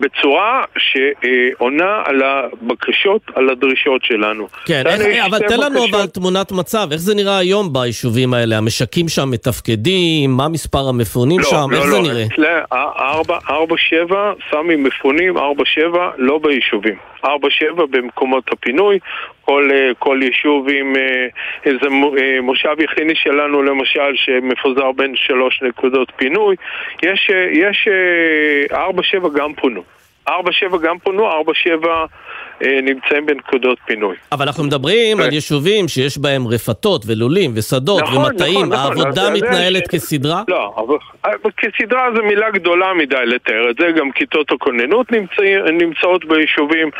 בצורה שעונה על הבקשות, על הדרישות שלנו. כן, איך, אבל תן לנו אבל תמונת מצב, איך זה נראה היום ביישובים האלה? המשקים שם מתפקדים? מה מספר המפונים לא, שם? לא, איך לא, זה נראה? אצלה, ארבע, ארבע שבע, סמי מפונים, ארבע שבע, לא ביישובים. ארבע שבע במקומות הפינוי, כל, אה, כל יישוב עם אה, איזה אה, מושב יחיני שלנו למשל שמפוזר בין שלוש נקודות פינוי, יש, יש ארבע שבע גם פונו. ארבע שבע גם פונו, ארבע שבע נמצאים בנקודות פינוי. אבל אנחנו מדברים על יישובים שיש בהם רפתות ולולים ושדות נכון, ומטעים, נכון, נכון. העבודה מתנהלת ש... כסדרה? לא, אבל כסדרה זו מילה גדולה מדי לתאר את זה, גם כיתות הכוננות נמצא, נמצאות ביישובים.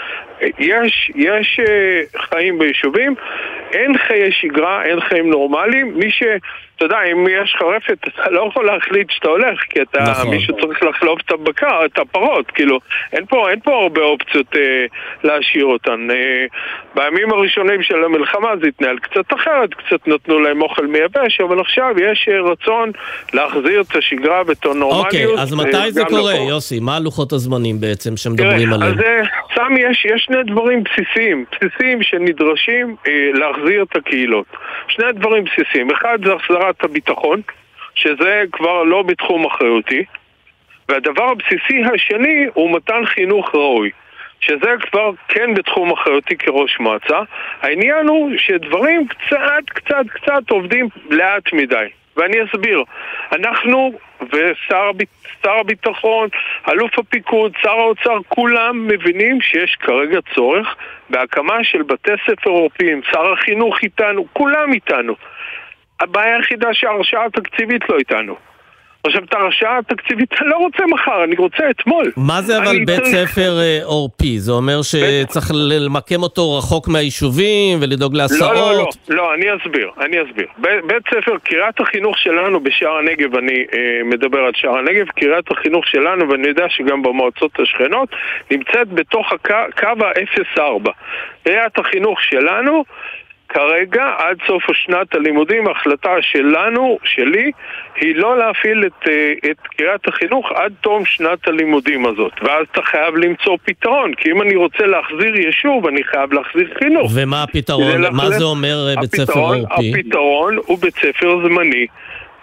יש, יש חיים ביישובים, אין חיי שגרה, אין חיים נורמליים, מי ש... אתה יודע, אם יש לך רפת, אתה לא יכול להחליט שאתה הולך, כי אתה, נכון. מישהו צריך לחלוב את הבקר, את הפרות, כאילו, אין פה, אין פה הרבה אופציות אה, להשאיר אותן. אה, בימים הראשונים של המלחמה זה התנהל קצת אחרת, קצת נתנו להם אוכל מייבש, אבל עכשיו יש אה, רצון להחזיר את השגרה ואת הנורמליות. אוקיי, אז מתי אה, זה קורה, לפה. יוסי? מה לוחות הזמנים בעצם שמדברים עליהם? אז אה, סמי, יש, יש שני דברים בסיסיים, בסיסיים שנדרשים אה, להחזיר את הקהילות. שני דברים בסיסיים. אחד זה החזרת הביטחון, שזה כבר לא בתחום אחריותי. והדבר הבסיסי השני הוא מתן חינוך ראוי. שזה כבר כן בתחום אחריותי כראש מועצה. העניין הוא שדברים קצת, קצת, קצת עובדים לאט מדי. ואני אסביר. אנחנו ושר הביטחון, אלוף הפיקוד, שר האוצר, כולם מבינים שיש כרגע צורך בהקמה של בתי ספר עורפיים. שר החינוך איתנו, כולם איתנו. הבעיה היחידה שההרשאה התקציבית לא איתנו. עכשיו, את ההרשאה התקציבית אני לא רוצה מחר, אני רוצה אתמול. מה זה אבל בית צריך... ספר אה, עורפי? זה אומר שצריך בית... למקם אותו רחוק מהיישובים ולדאוג להסעות? לא, לא, לא, לא, אני אסביר, אני אסביר. בית ספר, קריית החינוך שלנו בשער הנגב, אני אה, מדבר על שער הנגב, קריית החינוך שלנו, ואני יודע שגם במועצות השכנות, נמצאת בתוך הקו ה-04. קריית החינוך שלנו כרגע, עד סוף שנת הלימודים, ההחלטה שלנו, שלי, היא לא להפעיל את, אה, את קריית החינוך עד תום שנת הלימודים הזאת. ואז אתה חייב למצוא פתרון, כי אם אני רוצה להחזיר יישוב, אני חייב להחזיר חינוך. ומה הפתרון? מה זה אומר אה, בית ספר עורפי? הפתרון הוא בית ספר זמני.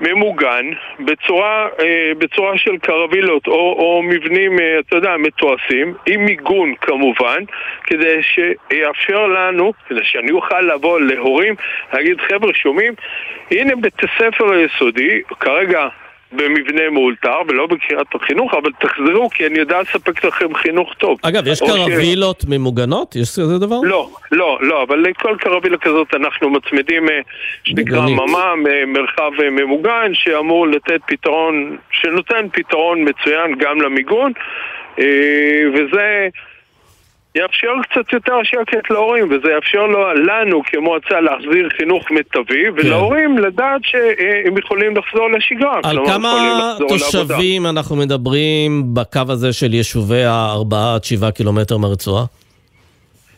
ממוגן בצורה, אה, בצורה של קרווילות או, או מבנים, אה, אתה יודע, מתועשים, עם מיגון כמובן, כדי שיאפשר לנו, כדי שאני אוכל לבוא להורים, להגיד חבר'ה שומעים, הנה בית הספר היסודי, כרגע במבנה מאולתר ולא בקריית החינוך, אבל תחזרו כי אני יודע לספק לכם חינוך טוב. אגב, יש קרווילות ש... ממוגנות? יש כזה דבר? לא, לא, לא, אבל לכל קרווילה כזאת אנחנו מצמידים, אה, שנקרא ממה, מרחב אה, ממוגן, שאמור לתת פתרון, שנותן פתרון מצוין גם למיגון, אה, וזה... יאפשר קצת יותר שקט להורים, וזה יאפשר לו, לנו כמועצה להחזיר חינוך מיטבי, כן. ולהורים לדעת שהם יכולים לחזור לשגרה. על כמה תושבים לעבודה. אנחנו מדברים בקו הזה של יישובי הארבעה עד שבעה קילומטר מהרצועה?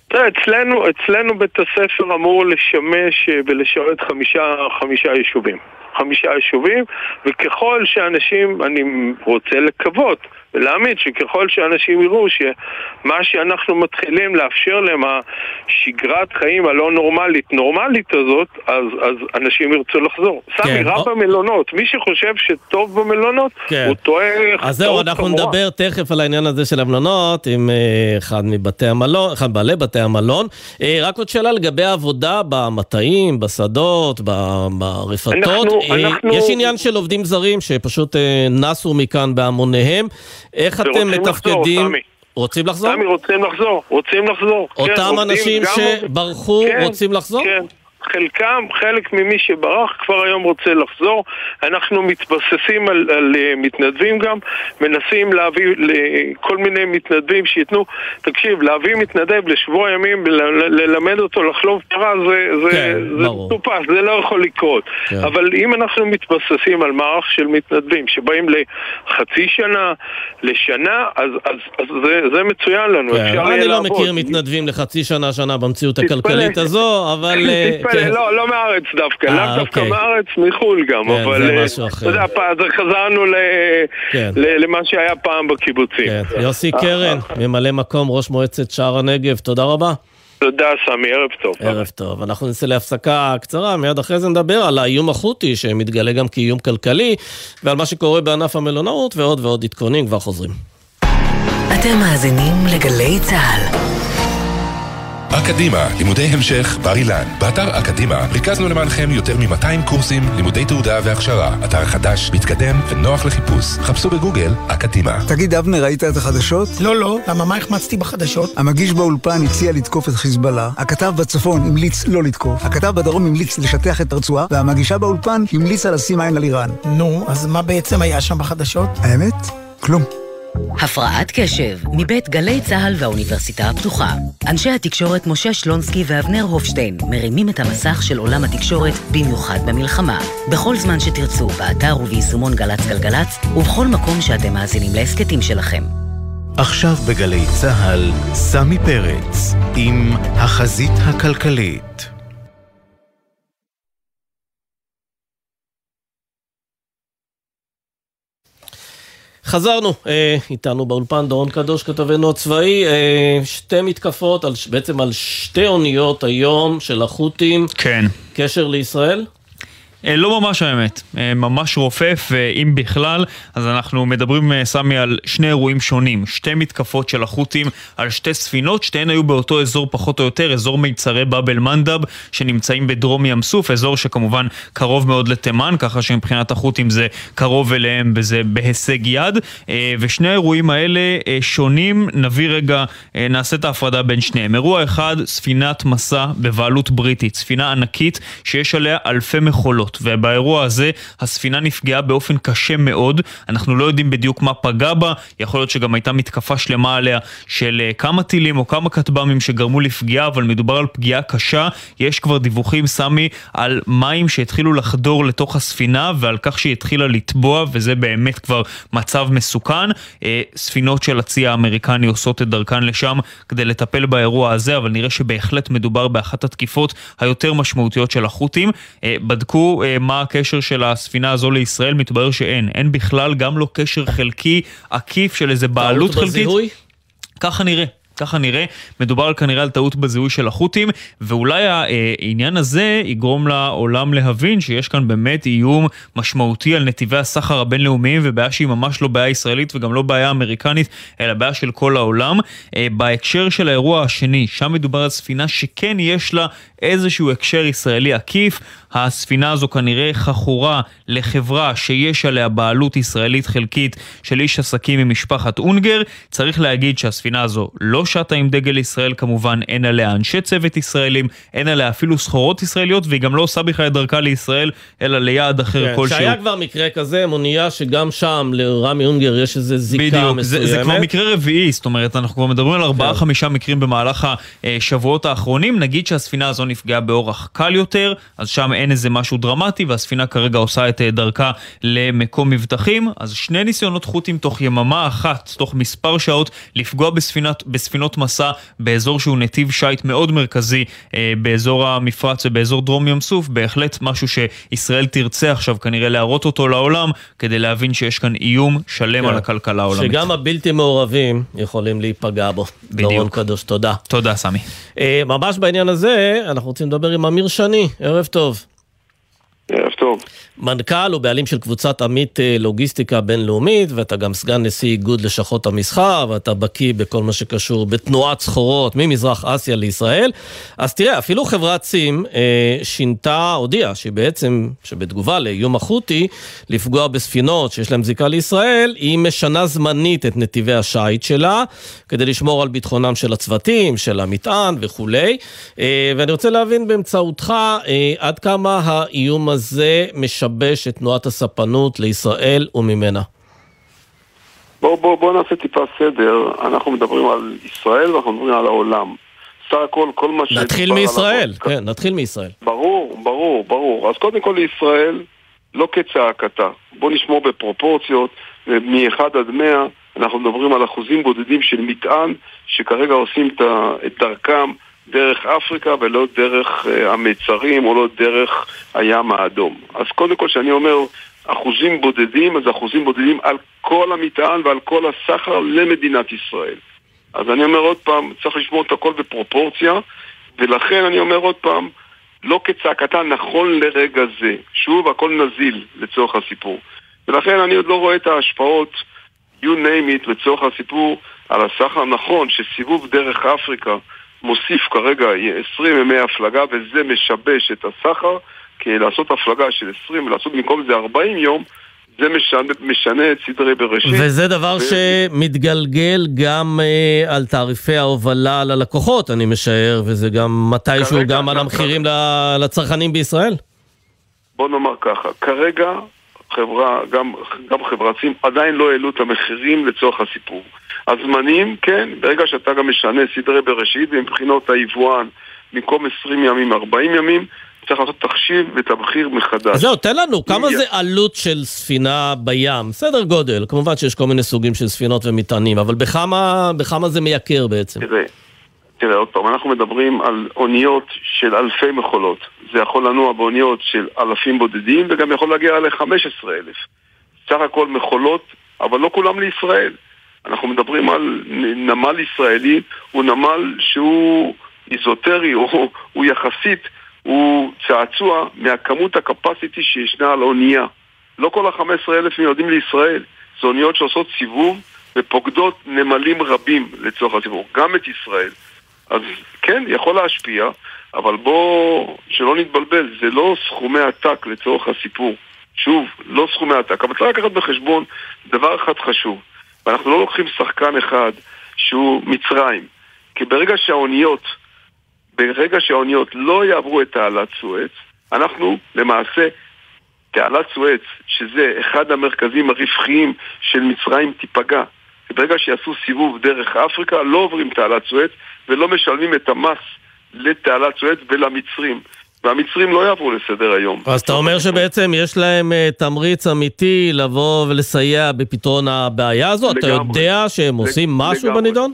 תראה, אצלנו, אצלנו בית הספר אמור לשמש אה, ולשרת חמישה, חמישה יישובים. חמישה יישובים, וככל שאנשים, אני רוצה לקוות, ולהאמין שככל שאנשים יראו שמה שאנחנו מתחילים לאפשר להם, השגרת חיים הלא נורמלית, נורמלית הזאת, אז, אז אנשים ירצו לחזור. כן. סמי, רב או... המלונות, מי שחושב שטוב במלונות, כן. הוא טועה... אז זהו, אנחנו כמורה. נדבר תכף על העניין הזה של המלונות עם אה, אחד מבתי המלון, אחד מבעלי בתי המלון. אה, רק עוד שאלה לגבי העבודה במטעים, בשדות, ברפתות. אנחנו, אה, אנחנו... יש עניין של עובדים זרים שפשוט נסו מכאן בהמוניהם. איך אתם מתפקדים? לחזור, רוצים לחזור? סמי, רוצים לחזור, רוצים לחזור. אותם כן, אנשים שברחו כן, רוצים לחזור? כן. חלקם, חלק ממי שברח כבר היום רוצה לחזור. אנחנו מתבססים על, על uh, מתנדבים גם, מנסים להביא כל מיני מתנדבים שייתנו, תקשיב, להביא מתנדב לשבוע ימים, ללמד אותו לחלוב פרה, זה, זה, כן, זה מטופס, זה לא יכול לקרות. כן. אבל אם אנחנו מתבססים על מערך של מתנדבים שבאים לחצי שנה, לשנה, אז, אז, אז זה, זה מצוין לנו. כן, אני לא לעבוד. מכיר מתנדבים לחצי שנה, שנה במציאות הכלכלית הזו, אבל... תתפלא, לא, לא מהארץ דווקא, אה, לאו דווקא אוקיי. מהארץ, מחו"ל גם, כן, אבל... זה אה, משהו אחר. אתה יודע, חזרנו ל- כן. ל- למה שהיה פעם בקיבוצים. כן. יוסי קרן, ממלא מקום ראש מועצת שער הנגב, תודה רבה. תודה, סמי, ערב טוב. ערב טוב. אנחנו נצא להפסקה קצרה, מיד אחרי זה נדבר על האיום החות'י, שמתגלה גם כאיום כלכלי, ועל מה שקורה בענף המלונאות, ועוד ועוד עדכונים, כבר חוזרים. אתם מאזינים לגלי צה"ל. אקדימה, לימודי המשך בר אילן. באתר אקדימה ריכזנו למענכם יותר מ-200 קורסים, לימודי תעודה והכשרה. אתר חדש, מתקדם ונוח לחיפוש. חפשו בגוגל אקדימה. תגיד, אבנר, ראית את החדשות? לא, לא, למה מה החמצתי בחדשות? המגיש באולפן הציע לתקוף את חיזבאללה, הכתב בצפון המליץ לא לתקוף, הכתב בדרום המליץ לשטח את הרצועה, והמגישה באולפן המליצה לשים עין על איראן. נו, אז מה בעצם היה שם בחדשות? האמת? כלום. הפרעת קשב, מבית גלי צה"ל והאוניברסיטה הפתוחה. אנשי התקשורת משה שלונסקי ואבנר הופשטיין מרימים את המסך של עולם התקשורת, במיוחד במלחמה. בכל זמן שתרצו, באתר וביישומון גל"צ גלגלצ, ובכל מקום שאתם מאזינים להסכתים שלכם. עכשיו בגלי צה"ל, סמי פרץ, עם החזית הכלכלית. חזרנו, אה, איתנו באולפן דורון קדוש, כתבנו הצבאי, אה, שתי מתקפות, על, בעצם על שתי אוניות היום של החות'ים. כן. קשר לישראל? אה, לא ממש האמת, אה, ממש רופף, ואם בכלל, אז אנחנו מדברים, אה, סמי, על שני אירועים שונים. שתי מתקפות של החות'ים על שתי ספינות, שתיהן היו באותו אזור פחות או יותר, אזור מיצרי באב אל-מנדב, שנמצאים בדרום ים סוף, אזור שכמובן קרוב מאוד לתימן, ככה שמבחינת החות'ים זה קרוב אליהם וזה בהישג יד. אה, ושני האירועים האלה אה, שונים, נביא רגע, אה, נעשה את ההפרדה בין שניהם. אירוע אחד, ספינת מסע בבעלות בריטית, ספינה ענקית שיש עליה אלפי מכולות. ובאירוע הזה הספינה נפגעה באופן קשה מאוד, אנחנו לא יודעים בדיוק מה פגע בה, יכול להיות שגם הייתה מתקפה שלמה עליה של אה, כמה טילים או כמה כטב"מים שגרמו לפגיעה, אבל מדובר על פגיעה קשה. יש כבר דיווחים, סמי, על מים שהתחילו לחדור לתוך הספינה ועל כך שהיא התחילה לטבוע, וזה באמת כבר מצב מסוכן. אה, ספינות של הצי האמריקני עושות את דרכן לשם כדי לטפל באירוע הזה, אבל נראה שבהחלט מדובר באחת התקיפות היותר משמעותיות של החות'ים. אה, אה, מה הקשר של הספינה הזו לישראל, מתברר שאין. אין בכלל גם לא קשר חלקי עקיף של איזה בעלות חלקית. בזיהוי? ככה נראה. ככה נראה, מדובר כנראה על טעות בזיהוי של החות'ים, ואולי העניין הזה יגרום לעולם להבין שיש כאן באמת איום משמעותי על נתיבי הסחר הבינלאומיים, ובעיה שהיא ממש לא בעיה ישראלית וגם לא בעיה אמריקנית, אלא בעיה של כל העולם. אה, בהקשר של האירוע השני, שם מדובר על ספינה שכן יש לה איזשהו הקשר ישראלי עקיף, הספינה הזו כנראה חכורה לחברה שיש עליה בעלות ישראלית חלקית של איש עסקים ממשפחת אונגר. צריך להגיד שהספינה הזו לא שטה עם דגל ישראל כמובן, אין עליה אנשי צוות ישראלים, אין עליה אפילו סחורות ישראליות, והיא גם לא עושה בכלל את דרכה לישראל, אלא ליעד אחר כן, כלשהו. שהיה כבר מקרה כזה, מוניה שגם שם לרמי אונגר יש איזה זיקה בדיוק, מסוימת. זה, זה כבר מקרה רביעי, זאת אומרת, אנחנו כבר מדברים על ארבעה חמישה מקרים במהלך השבועות האחרונים. נגיד שהספינה הזו נפגעה באורח קל יותר, אז שם אין איזה משהו דרמטי, והספינה כרגע עושה את אה, דרכה למקום מבטחים. אז שני ניסיונות חות'ים תוך יממה אחת, תוך מספר שעות, לפגוע בספינת, בספינות מסע באזור שהוא נתיב שיט מאוד מרכזי אה, באזור המפרץ ובאזור דרום ים סוף, בהחלט משהו שישראל תרצה עכשיו כנראה להראות אותו לעולם, כדי להבין שיש כאן איום שלם כן. על הכלכלה העולמית. שגם הבלתי מעורבים יכולים להיפגע בו. בדיוק. דורון קדוש, תודה. תודה, סמי. אה, ממש בעניין הזה, אנחנו רוצים לדבר עם אמיר שני, ערב טוב. ערב טוב. מנכ"ל ובעלים של קבוצת עמית אה, לוגיסטיקה בינלאומית, ואתה גם סגן נשיא איגוד לשכות המסחר, ואתה בקיא בכל מה שקשור בתנועת סחורות ממזרח אסיה לישראל. אז תראה, אפילו חברת סים אה, שינתה, הודיעה שהיא בעצם, שבתגובה לאיום החות'י, לפגוע בספינות שיש להן זיקה לישראל, היא משנה זמנית את נתיבי השיט שלה, כדי לשמור על ביטחונם של הצוותים, של המטען וכולי. אה, ואני רוצה להבין באמצעותך אה, עד כמה האיום הזה משבש את תנועת הספנות לישראל וממנה. בואו בוא, בוא נעשה טיפה סדר, אנחנו מדברים על ישראל ואנחנו מדברים על העולם. סך הכל, כל מה נתחיל שדובר מישראל, כן, נתחיל מישראל. ברור, ברור, ברור. אז קודם כל לישראל, לא כצעקתה. בוא נשמור בפרופורציות, מ-1 עד 100, אנחנו מדברים על אחוזים בודדים של מטען, שכרגע עושים את דרכם דרך אפריקה ולא דרך אה, המיצרים או לא דרך הים האדום. אז קודם כל כשאני אומר אחוזים בודדים, אז אחוזים בודדים על כל המטען ועל כל הסחר למדינת ישראל. אז אני אומר עוד פעם, צריך לשמור את הכל בפרופורציה, ולכן אני אומר עוד פעם, לא כצעקתה נכון לרגע זה. שוב, הכל נזיל לצורך הסיפור. ולכן אני עוד לא רואה את ההשפעות, you name it, לצורך הסיפור, על הסחר. נכון שסיבוב דרך אפריקה מוסיף כרגע 20 ימי הפלגה וזה משבש את הסחר, כי לעשות הפלגה של 20 ולעשות במקום זה 40 יום, זה משנה, משנה את סדרי בראשית. וזה דבר ו... שמתגלגל גם אה, על תעריפי ההובלה ללקוחות, אני משער, וזה גם מתישהו כרגע, גם על המחירים כרגע... לצרכנים בישראל? בוא נאמר ככה, כרגע חברה, גם, גם חברצים עדיין לא העלו את המחירים לצורך הסיפור. הזמנים, כן, ברגע שאתה גם משנה סדרי בראשית, ומבחינות היבואן, במקום 20 ימים, 40 ימים, צריך לעשות תחשיב ותמחיר מחדש. אז זהו, תן לנו, כמה זה עלות של ספינה בים? סדר גודל, כמובן שיש כל מיני סוגים של ספינות ומטענים, אבל בכמה, בכמה זה מייקר בעצם? תראה, תראה, עוד פעם, אנחנו מדברים על אוניות של אלפי מכולות. זה יכול לנוע באוניות של אלפים בודדים, וגם יכול להגיע ל-15 אלף. סך הכל מכולות, אבל לא כולם לישראל. אנחנו מדברים על נמל ישראלי, הוא נמל שהוא איזוטרי, הוא, הוא יחסית, הוא צעצוע מהכמות הקפסיטי שישנה על אונייה. לא כל ה-15 אלף מיועדים לישראל, זה אוניות שעושות סיבוב ופוקדות נמלים רבים לצורך הסיבוב, גם את ישראל. אז כן, יכול להשפיע, אבל בוא, שלא נתבלבל, זה לא סכומי עתק לצורך הסיפור. שוב, לא סכומי עתק, אבל צריך לקחת בחשבון דבר אחד חשוב. ואנחנו לא לוקחים שחקן אחד שהוא מצרים. כי ברגע שהאוניות, ברגע שהאוניות לא יעברו את תעלת סואץ, אנחנו למעשה, תעלת סואץ, שזה אחד המרכזים הרווחיים של מצרים, תיפגע. ברגע שיעשו סיבוב דרך אפריקה, לא עוברים תעלת סואץ ולא משלמים את המס לתעלת סואץ ולמצרים. והמצרים לא יעברו לסדר היום. אז אתה אומר שבעצם יש להם uh, תמריץ אמיתי לבוא ולסייע בפתרון הבעיה הזו? לגמרי. אתה יודע שהם עושים משהו לגמרי. בנידון?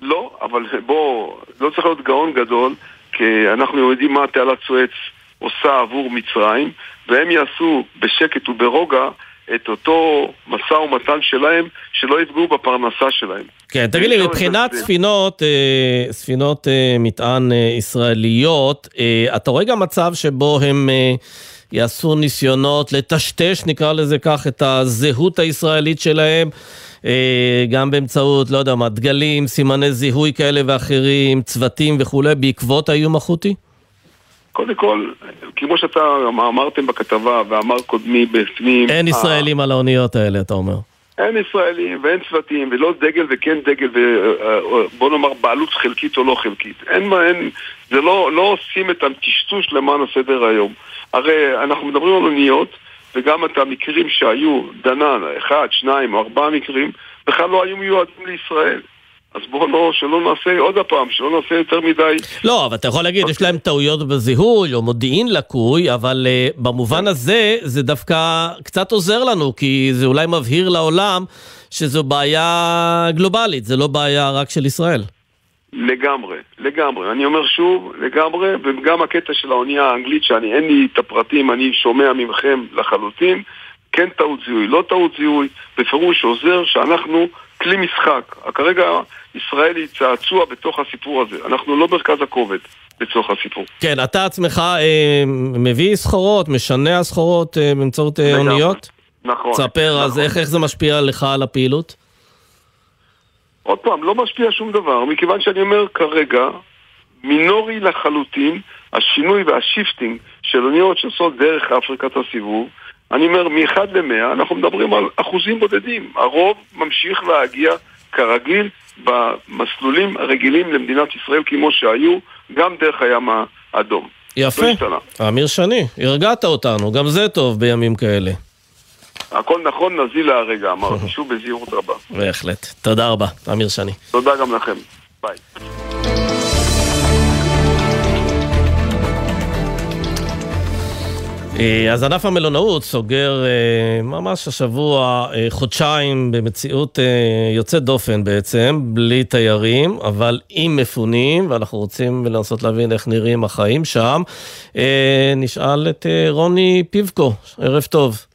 לא, אבל בוא, לא צריך להיות גאון גדול, כי אנחנו יודעים מה תעלת סואץ עושה עבור מצרים, והם יעשו בשקט וברוגע את אותו משא ומתן שלהם, שלא יפגעו בפרנסה שלהם. כן, תגיד לי, מבחינת ספינות, אה, ספינות אה, מטען אה, ישראליות, אתה רואה גם מצב שבו הם יעשו ניסיונות לטשטש, נקרא לזה כך, את הזהות הישראלית שלהם, גם באמצעות, לא יודע מה, דגלים, סימני זיהוי כאלה ואחרים, צוותים וכולי, בעקבות האיום החוטי? קודם כל, כמו שאתה אמרתם בכתבה ואמר קודמי בפנים... אין ישראלים על האוניות האלה, אתה אומר. אין ישראלים ואין צוותים ולא דגל וכן דגל ובוא נאמר בעלות חלקית או לא חלקית. אין מה, אין, זה לא, לא עושים את הטשטוש למען הסדר היום. הרי אנחנו מדברים על אוניות וגם את המקרים שהיו, דנן, אחד, שניים או ארבעה מקרים, בכלל לא היו מיועדים לישראל. אז בואו לא, שלא נעשה עוד הפעם, שלא נעשה יותר מדי... לא, אבל אתה יכול להגיד, יש להם טעויות בזיהוי או מודיעין לקוי, אבל uh, במובן הזה זה דווקא קצת עוזר לנו, כי זה אולי מבהיר לעולם שזו בעיה גלובלית, זה לא בעיה רק של ישראל. לגמרי, לגמרי. אני אומר שוב, לגמרי, וגם הקטע של האונייה האנגלית, שאני אין לי את הפרטים, אני שומע ממכם לחלוטין, כן טעות זיהוי, לא טעות זיהוי, בפירוש עוזר שאנחנו כלי משחק. כרגע ישראל היא צעצוע בתוך הסיפור הזה. אנחנו לא מרכז הכובד לצורך הסיפור. כן, אתה עצמך אה, מביא סחורות, משנע סחורות אה, באמצעות אה, אוניות? נכון. תספר, נכון. אז איך, איך זה משפיע לך על הפעילות? עוד פעם, לא משפיע שום דבר, מכיוון שאני אומר כרגע, מינורי לחלוטין, השינוי וה shifting של אוניות שעושות דרך אפריקת הסיבוב, אני אומר, מ-1 ל-100 אנחנו מדברים על אחוזים בודדים. הרוב ממשיך להגיע כרגיל במסלולים הרגילים למדינת ישראל כמו שהיו, גם דרך הים האדום. יפה. לא אמיר שני, הרגעת אותנו, גם זה טוב בימים כאלה. הכל נכון, נזיל להרגע, אמרתי שוב בזהירות רבה. בהחלט. תודה רבה, אמיר שני. תודה גם לכם. ביי. אז ענף המלונאות סוגר אה, ממש השבוע אה, חודשיים במציאות יוצאת דופן בעצם, בלי תיירים, אבל עם מפונים, ואנחנו רוצים לנסות להבין איך נראים החיים שם. נשאל את רוני פיבקו, ערב טוב.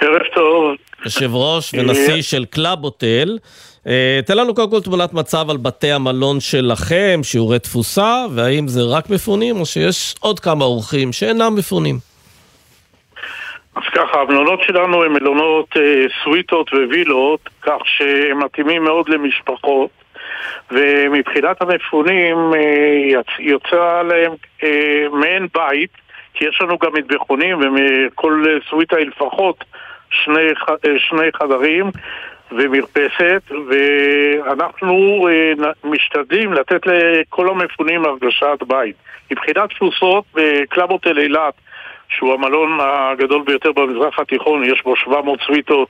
ערב טוב. יושב ראש ונשיא של קלאב הוטל. תן לנו קודם כל תמונת מצב על בתי המלון שלכם, שיעורי תפוסה, והאם זה רק מפונים או שיש עוד כמה אורחים שאינם מפונים. אז ככה, המלונות שלנו הם מלונות אה, סוויטות ווילות, כך שהם מתאימים מאוד למשפחות, ומבחינת המפונים אה, יוצא להם אה, מעין בית, כי יש לנו גם מטבחונים, ומכל סוויטה היא לפחות שני, אה, שני חדרים, ומרפסת, ואנחנו אה, משתדלים לתת לכל המפונים הרגשת בית. מבחינת תפוסות, בקלאבוטל אילת, שהוא המלון הגדול ביותר במזרח התיכון, יש בו 700 סוויטות,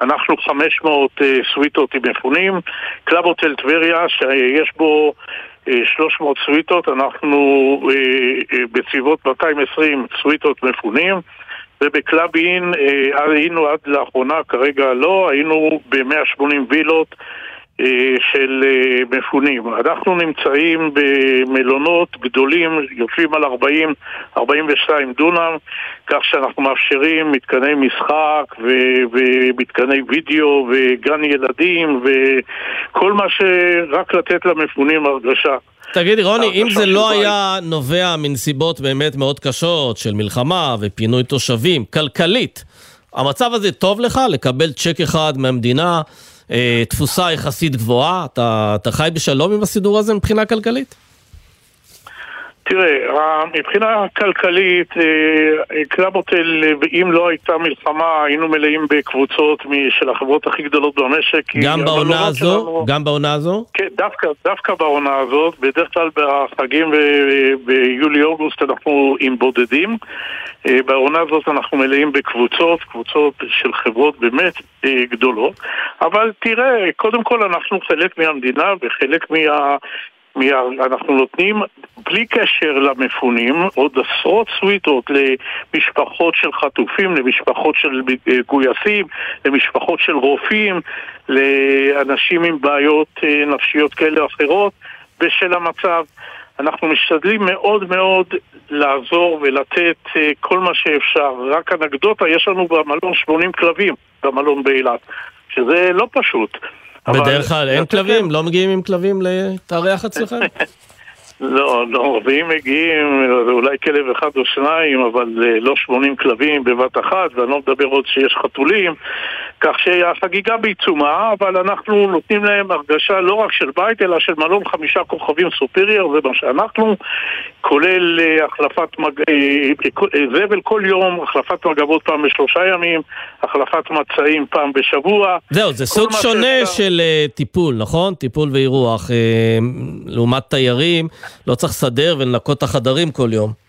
אנחנו 500 אה, סוויטות עם מפונים. קלאבוטל טבריה, שיש בו 300 אה, סוויטות, אנחנו בסביבות 220 סוויטות מפונים. ובקלאבין אה, היינו עד לאחרונה, כרגע לא, היינו ב-180 וילות אה, של אה, מפונים. אנחנו נמצאים במלונות גדולים, יושבים על 40-42 דונם, כך שאנחנו מאפשרים מתקני משחק ו- ומתקני וידאו וגן ילדים וכל מה שרק לתת למפונים הרגשה. תגידי, רוני, אם זה לא היה נובע מנסיבות באמת מאוד קשות של מלחמה ופינוי תושבים, כלכלית, המצב הזה טוב לך לקבל צ'ק אחד מהמדינה, אה, תפוסה יחסית גבוהה? אתה, אתה חי בשלום עם הסידור הזה מבחינה כלכלית? תראה, מבחינה כלכלית, אה, קלאבוטל, אם לא הייתה מלחמה, היינו מלאים בקבוצות של החברות הכי גדולות במשק. גם בעונה הזו? שלנו, גם בעונה הזו? כן, דווקא, דווקא בעונה הזאת. בדרך כלל בחגים ביולי-אוגוסט אנחנו עם בודדים. אה, בעונה הזאת אנחנו מלאים בקבוצות, קבוצות של חברות באמת אה, גדולות. אבל תראה, קודם כל אנחנו חלק מהמדינה וחלק מה... אנחנו נותנים, בלי קשר למפונים, עוד עשרות סוויטות למשפחות של חטופים, למשפחות של גויסים, למשפחות של רופאים, לאנשים עם בעיות אה, נפשיות כאלה או אחרות בשל המצב. אנחנו משתדלים מאוד מאוד לעזור ולתת אה, כל מה שאפשר. רק אנקדוטה, יש לנו במלון 80 כלבים, במלון באילת, שזה לא פשוט. בדרך כלל אין כלבים? לא מגיעים עם כלבים להתארח אצלכם? לא, לא, ואם מגיעים, אולי כלב אחד או שניים, אבל אה, לא 80 כלבים בבת אחת, ואני לא מדבר עוד שיש חתולים, כך שהחגיגה בעיצומה, אבל אנחנו נותנים להם הרגשה לא רק של בית, אלא של מלון חמישה כוכבים סופריור, זה מה שאנחנו, כולל אה, החלפת מג... אה, זבל כל יום, החלפת מגבות פעם בשלושה ימים, החלפת מצעים פעם בשבוע. זהו, זה סוג שונה שאתה... של טיפול, נכון? טיפול ואירוח, לעומת תיירים. לא צריך לסדר ולנקות את החדרים כל יום.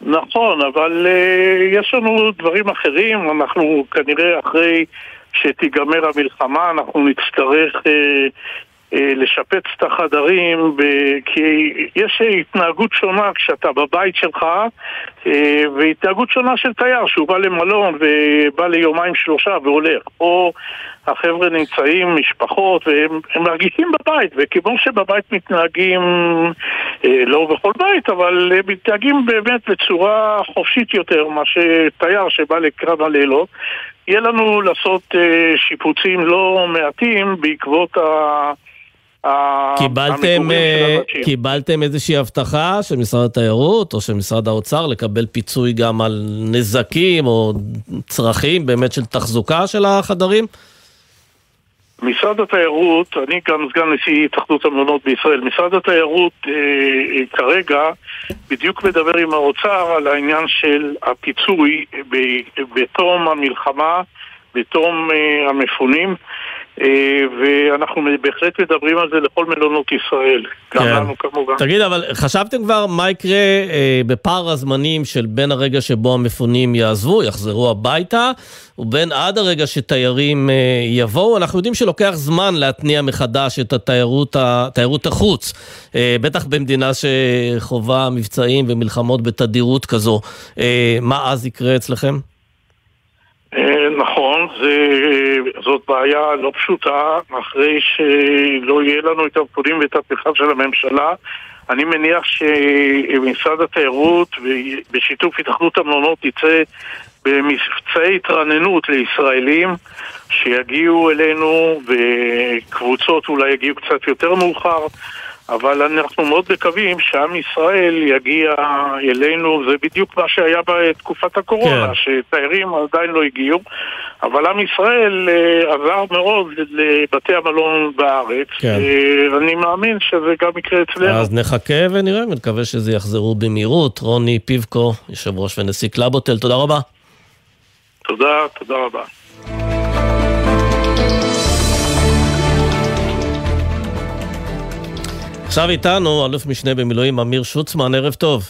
נכון, אבל uh, יש לנו דברים אחרים, אנחנו כנראה אחרי שתיגמר המלחמה, אנחנו נצטרך uh, uh, לשפץ את החדרים, ב... כי יש התנהגות שונה כשאתה בבית שלך, uh, והתנהגות שונה של תייר שהוא בא למלון ובא ליומיים שלושה והולך. או החבר'ה נמצאים, משפחות, והם מרגישים בבית, וכמו שבבית מתנהגים, אה, לא בכל בית, אבל הם מתנהגים באמת בצורה חופשית יותר מאשר תייר שבא לקרב הלילות. יהיה לנו לעשות אה, שיפוצים לא מעטים בעקבות ה... קיבלתם, אה, קיבלתם איזושהי הבטחה של משרד התיירות או של משרד האוצר לקבל פיצוי גם על נזקים או צרכים באמת של תחזוקה של החדרים? משרד התיירות, אני גם סגן נשיא התאחדות המלונות בישראל, משרד התיירות אה, אה, כרגע בדיוק מדבר עם האוצר על העניין של הפיצוי ב, בתום המלחמה, בתום אה, המפונים, ואנחנו בהחלט מדברים על זה לכל מלונות ישראל, גם כן. לנו כמובן. תגיד, אבל חשבתם כבר מה יקרה אה, בפער הזמנים של בין הרגע שבו המפונים יעזבו, יחזרו הביתה, ובין עד הרגע שתיירים אה, יבואו? אנחנו יודעים שלוקח זמן להתניע מחדש את התיירות, תיירות החוץ, אה, בטח במדינה שחווה מבצעים ומלחמות בתדירות כזו. אה, מה אז יקרה אצלכם? זה, זאת בעיה לא פשוטה, אחרי שלא יהיה לנו את המפונים ואת התמיכה של הממשלה. אני מניח שמשרד התיירות בשיתוף התאחדות המלונות יצא במבצעי התרעננות לישראלים שיגיעו אלינו וקבוצות אולי יגיעו קצת יותר מאוחר אבל אנחנו מאוד מקווים שעם ישראל יגיע אלינו, זה בדיוק מה שהיה בתקופת הקורונה, כן. שתיירים עדיין לא הגיעו, אבל עם ישראל אה, עזר מאוד לבתי המלון בארץ, כן. ואני מאמין שזה גם יקרה אצלנו. אז נחכה ונראה, ונקווה שזה יחזרו במהירות. רוני פיבקו, יושב ראש ונשיא קלאבוטל, תודה רבה. תודה, תודה רבה. עכשיו איתנו אלוף משנה במילואים אמיר שוצמן, ערב טוב.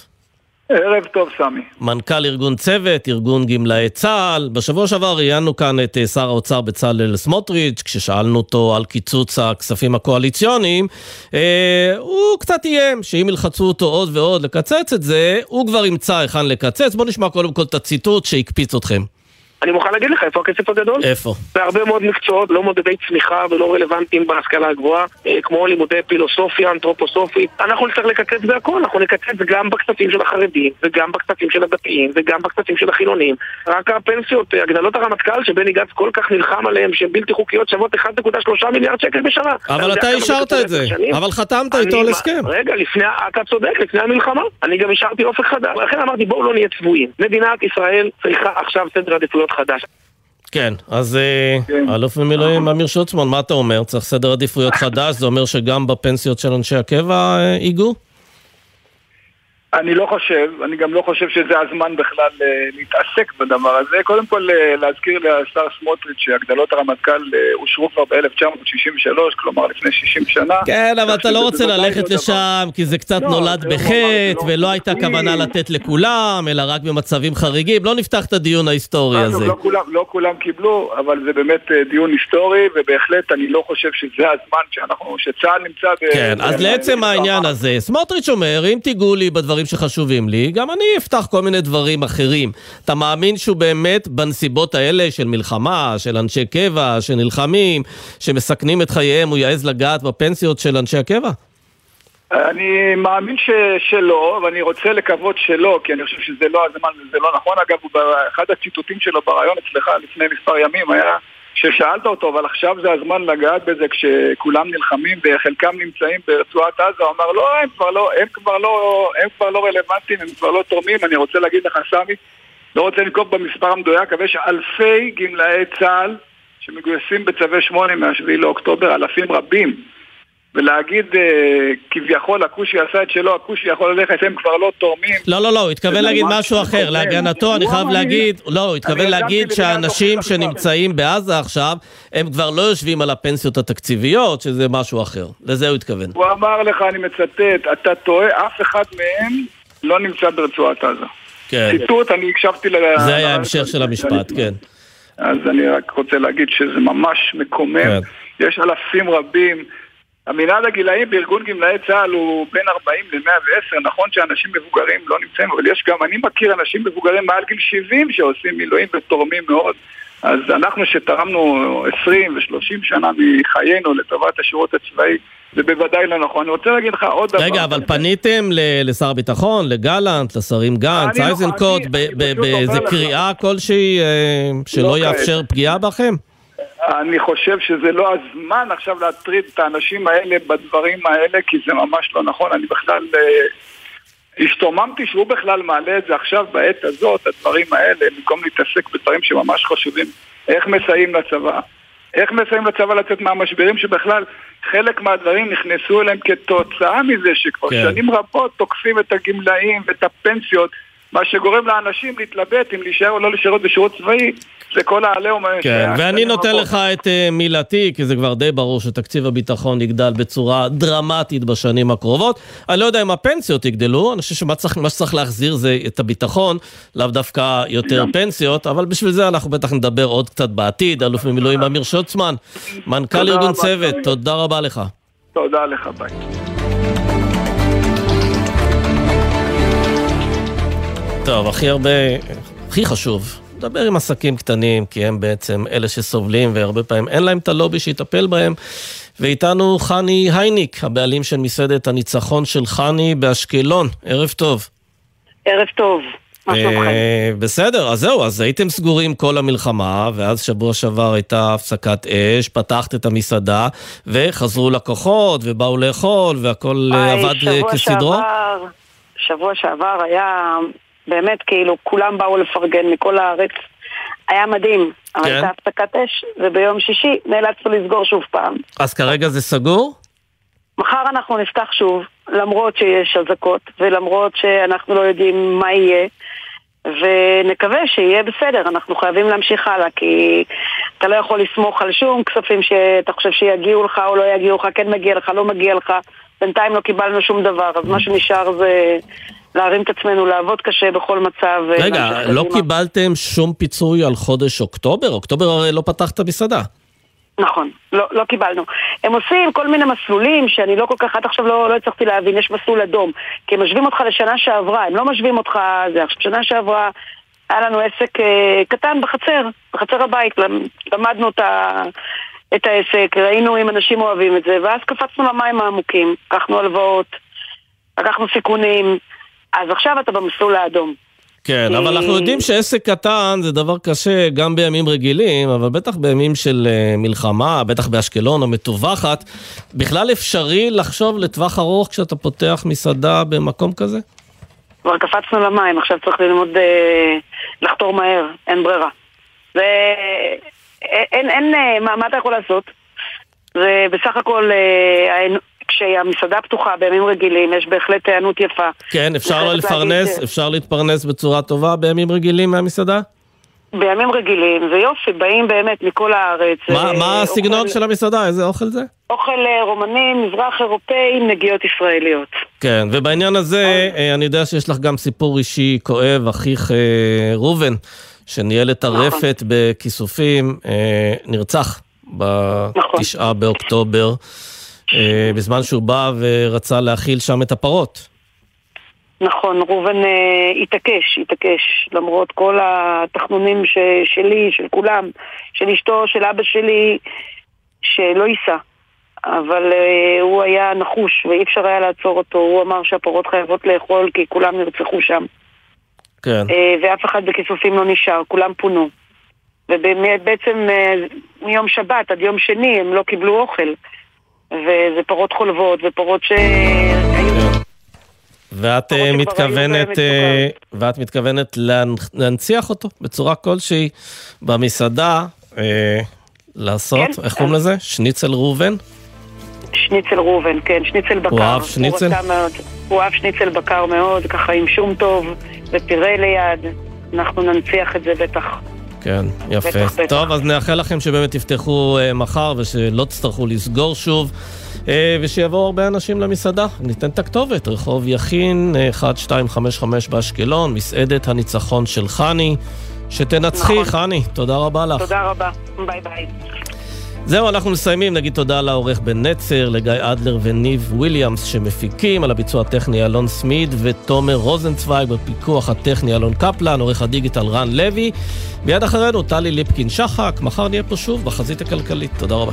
ערב טוב, סמי. מנכ"ל ארגון צוות, ארגון גמלאי צה"ל. בשבוע שעבר ראיינו כאן את אה, שר האוצר בצלאל סמוטריץ', כששאלנו אותו על קיצוץ הכספים הקואליציוניים, אה, הוא קצת איים שאם ילחצו אותו עוד ועוד לקצץ את זה, הוא כבר ימצא היכן לקצץ. בואו נשמע קודם כל את הציטוט שהקפיץ אתכם. אני מוכן להגיד לך איפה הכסף הגדול. איפה? בהרבה מאוד מקצועות לא מודדי צמיחה ולא רלוונטיים בהשכלה הגבוהה, אה, כמו לימודי פילוסופיה, אנתרופוסופית. אנחנו נצטרך לקצץ בהכל, אנחנו נקצץ גם בכספים של החרדים, וגם בכספים של הדתיים, וגם בכספים של החילונים. רק הפנסיות, אה, הגדלות הרמטכ"ל שבני גנץ כל כך נלחם עליהם, שהן בלתי חוקיות, שוות 1.3 מיליארד שקל בשנה. אבל אתה אישרת את זה, אבל חתמת איתו על הסכם. רגע, לפני, אתה צודק, לפני המלחמה. אני גם אישרתי אופק חדש. לכן אמרתי, בואו לא נהיה צבועים. מדינת ישראל צריכה עכשיו סדר עדיפויות חדש. כן, אז אלוף במילואים אמיר שוצמן, מה אתה אומר? צריך סדר עדיפויות חדש? זה אומר שגם בפנסיות של אנשי הקבע אה, ייגעו? אני לא חושב, אני גם לא חושב שזה הזמן בכלל uh, להתעסק בדבר הזה. קודם כל uh, להזכיר לשר סמוטריץ' שהגדלות הרמטכ"ל uh, אושרו כבר ב-1963, כלומר לפני 60 שנה. כן, אבל אתה לא רוצה ללכת לשם, כי זה קצת לא, נולד בחטא, ולא הייתה כוונה לתת לכולם, אלא רק במצבים חריגים. לא נפתח את הדיון ההיסטורי הזה. לא כולם, לא כולם קיבלו, אבל זה באמת דיון היסטורי, ובהחלט אני לא חושב שזה הזמן שאנחנו, שצה"ל נמצא ב... כן, אז לעצם העניין הזה, סמוטריץ' אומר, אם תיגעו לי בדברים שחשובים לי, גם אני אפתח כל מיני דברים אחרים. אתה מאמין שהוא באמת בנסיבות האלה של מלחמה, של אנשי קבע, שנלחמים, שמסכנים את חייהם, הוא יעז לגעת בפנסיות של אנשי הקבע? אני מאמין ש, שלא, ואני רוצה לקוות שלא, כי אני חושב שזה לא הזמן וזה לא נכון. אגב, אחד הציטוטים שלו בריאיון אצלך לפני מספר ימים היה ששאלת אותו, אבל עכשיו זה הזמן לגעת בזה כשכולם נלחמים וחלקם נמצאים ברצועת עזה, הוא אמר, לא, הם כבר לא, הם כבר לא, הם כבר לא רלוונטיים, הם כבר לא תורמים. אני רוצה להגיד לך, סמי, לא רוצה לנקוב במספר המדויק, אבל יש אלפי גמלאי צה"ל שמגויסים בצווי 8 מה-7 לאוקטובר, אלפים רבים. ולהגיד אה, כביכול הכושי עשה את שלו, הכושי יכול ללכת, הם כבר לא תורמים. לא, לא, לא, הוא התכוון להגיד משהו אחר. להגנתו, אני חייב להגיד, לא, הוא התכוון להגיד שהאנשים שנמצאים בעזה עכשיו, הם כבר לא יושבים על הפנסיות התקציביות, שזה משהו אחר. לזה הוא התכוון. הוא אמר לך, אני מצטט, אתה טועה, אף אחד מהם לא נמצא ברצועת עזה. כן. ציטוט, אני הקשבתי ל... זה היה ההמשך של המשפט, כן. אז אני רק רוצה להגיד שזה ממש מקומם. יש אלפים רבים. המנהל הגילאים בארגון גמלאי צה"ל הוא בין 40 ל-110, נכון שאנשים מבוגרים לא נמצאים, אבל יש גם, אני מכיר אנשים מבוגרים מעל גיל 70 שעושים מילואים ותורמים מאוד. אז אנחנו שתרמנו 20 ו-30 שנה מחיינו לטובת השירות הצבאי, זה בוודאי לא נכון. אני רוצה להגיד לך עוד דבר. רגע, אבל פניתם לשר הביטחון, לגלנט, לשרים גנץ, אייזנקוט, באיזה קריאה כלשהי שלא יאפשר פגיעה בכם? אני חושב שזה לא הזמן עכשיו להטריד את האנשים האלה בדברים האלה, כי זה ממש לא נכון. אני בכלל אה, השתוממתי שהוא בכלל מעלה את זה עכשיו בעת הזאת, הדברים האלה, במקום להתעסק בדברים שממש חשובים. איך מסייעים לצבא? איך מסייעים לצבא לצאת מהמשברים שבכלל חלק מהדברים נכנסו אליהם כתוצאה מזה שכבר כן. שנים רבות תוקפים את הגמלאים ואת הפנסיות מה שגורם לאנשים להתלבט אם להישאר או לא להישאר בשירות צבאי, זה כל העליהום. כן, ואני נותן לך את uh, מילתי, כי זה כבר די ברור שתקציב הביטחון יגדל בצורה דרמטית בשנים הקרובות. אני לא יודע אם הפנסיות יגדלו, אני חושב שמה צריך, שצריך להחזיר זה את הביטחון, לאו דווקא יותר פנסיות, אבל בשביל זה אנחנו בטח נדבר עוד קצת בעתיד. אלוף במילואים אמיר שוטסמן, מנכ"ל ארגון צוות, תודה רבה לך. תודה לך, ביי. טוב, הכי הרבה, הכי חשוב, לדבר עם עסקים קטנים, כי הם בעצם אלה שסובלים, והרבה פעמים אין להם את הלובי שיטפל בהם. ואיתנו חני הייניק, הבעלים של מסעדת הניצחון של חני באשקלון. ערב טוב. ערב טוב. אה, בסדר, אז זהו, אז הייתם סגורים כל המלחמה, ואז שבוע שעבר הייתה הפסקת אש, פתחת את המסעדה, וחזרו לקוחות, ובאו לאכול, והכל אה, עבד אה, כסדרו? שבוע שעבר היה באמת, כאילו, כולם באו לפרגן מכל הארץ. היה מדהים, אבל כן. הייתה הפסקת אש, וביום שישי נאלצנו לסגור שוב פעם. אז כרגע זה סגור? מחר אנחנו נפתח שוב, למרות שיש אזעקות, ולמרות שאנחנו לא יודעים מה יהיה, ונקווה שיהיה בסדר, אנחנו חייבים להמשיך הלאה, כי אתה לא יכול לסמוך על שום כספים שאתה חושב שיגיעו לך או לא יגיעו לך, כן מגיע לך, לא מגיע לך, בינתיים לא קיבלנו שום דבר, אז מה שנשאר זה להרים את עצמנו, לעבוד קשה בכל מצב. רגע, ולהמשיך לא. קיבלתם שום פיצוי על חודש אוקטובר? אוקטובר הרי לא פתח את המסעדה. נכון, לא, לא קיבלנו. הם עושים כל מיני מסלולים שאני לא כל כך, עד עכשיו לא, לא הצלחתי להבין, יש מסלול אדום. כי הם משווים אותך לשנה שעברה, הם לא משווים אותך... זה עכשיו, שנה שעברה היה לנו עסק אה, קטן בחצר, בחצר הבית, למ- למדנו את, ה, את העסק, ראינו אם אנשים אוהבים את זה, ואז קפצנו למים העמוקים, לקחנו הלוואות, לקחנו סיכונים, אז עכשיו אתה במסלול האדום. כן, אבל אנחנו יודעים שעסק קטן זה דבר קשה גם בימים רגילים, אבל בטח בימים של אה, מלחמה, בטח באשקלון המטווחת. בכלל אפשרי לחשוב לטווח ארוך כשאתה פותח מסעדה במקום כזה? כבר קפצנו למים, עכשיו צריך ללמוד אה, לחתור מהר, אין ברירה. זה... אין, אין, אה, מה, מה אתה יכול לעשות? זה בסך הכל, אה, כשהמסעדה פתוחה בימים רגילים, יש בהחלט היענות יפה. כן, אפשר אני לא לפרנס, להגיד, אפשר להתפרנס בצורה טובה בימים רגילים מהמסעדה? בימים רגילים, זה יופי, באים באמת מכל הארץ. מה אה, מה הסגנון אוכל- של המסעדה? איזה אוכל זה? אוכל אה, רומני, מזרח אירופאי עם נגיעות ישראליות. כן, ובעניין הזה, אה, אני יודע שיש לך גם סיפור אישי כואב, אחיך אה, ראובן, שניהל את הרפת בכיסופים, אה, נרצח בתשעה באוקטובר, אה, בזמן שהוא בא ורצה להאכיל שם את הפרות. נכון, ראובן אה, התעקש, התעקש, למרות כל התחנונים ש, שלי, של כולם, של אשתו, של אבא שלי, שלא ייסע. אבל אה, הוא היה נחוש ואי אפשר היה לעצור אותו, הוא אמר שהפרות חייבות לאכול כי כולם נרצחו שם. כן. אה, ואף אחד בכיסופים לא נשאר, כולם פונו. ובעצם אה, מיום שבת עד יום שני הם לא קיבלו אוכל. וזה פרות חולבות ופרות ש... ואת אה, מתכוונת, אה, ואת מתכוונת להנ- להנציח אותו בצורה כלשהי במסעדה, אה, לעשות, כן. איך קוראים לזה? שניצל ראובן? שניצל ראובן, כן, שניצל בקר. הוא אהב שניצל? הוא מאוד. הוא אהב שניצל בקר מאוד, ככה עם שום טוב ופירה ליד. אנחנו ננציח את זה בטח. כן, יפה. בטח, בטח. טוב, אז נאחל לכם שבאמת תפתחו אה, מחר ושלא תצטרכו לסגור שוב. אה, ושיבואו הרבה אנשים למסעדה. ניתן את הכתובת, רחוב יכין, אה, 1255 באשקלון, מסעדת הניצחון של חני. שתנצחי, נכון. חני. תודה רבה לך. תודה רבה, ביי ביי. זהו, אנחנו מסיימים. נגיד תודה לעורך בן נצר, לגיא אדלר וניב וויליאמס שמפיקים, על הביצוע הטכני אלון סמיד ותומר רוזנצוויג בפיקוח הטכני אלון קפלן, עורך הדיגיטל רן לוי. מיד אחרינו טלי ליפקין שחק, מחר נהיה פה שוב בחזית הכלכלית. תודה רבה.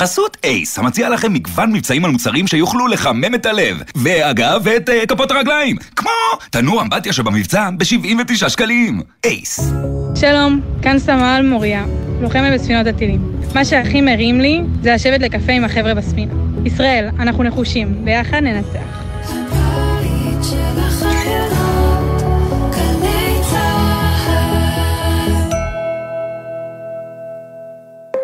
בחסות אייס, המציע לכם מגוון מבצעים על מוצרים שיוכלו לחמם את הלב. ואגב, את uh, כפות הרגליים. כמו תנוע אמבטיה שבמבצע ב-79 שקלים. אייס. שלום, כאן סמל מוריה, לוחמת בספינות הטילים. מה שהכי מרים לי זה לשבת לקפה עם החבר'ה בספינה. ישראל, אנחנו נחושים, ביחד ננצח.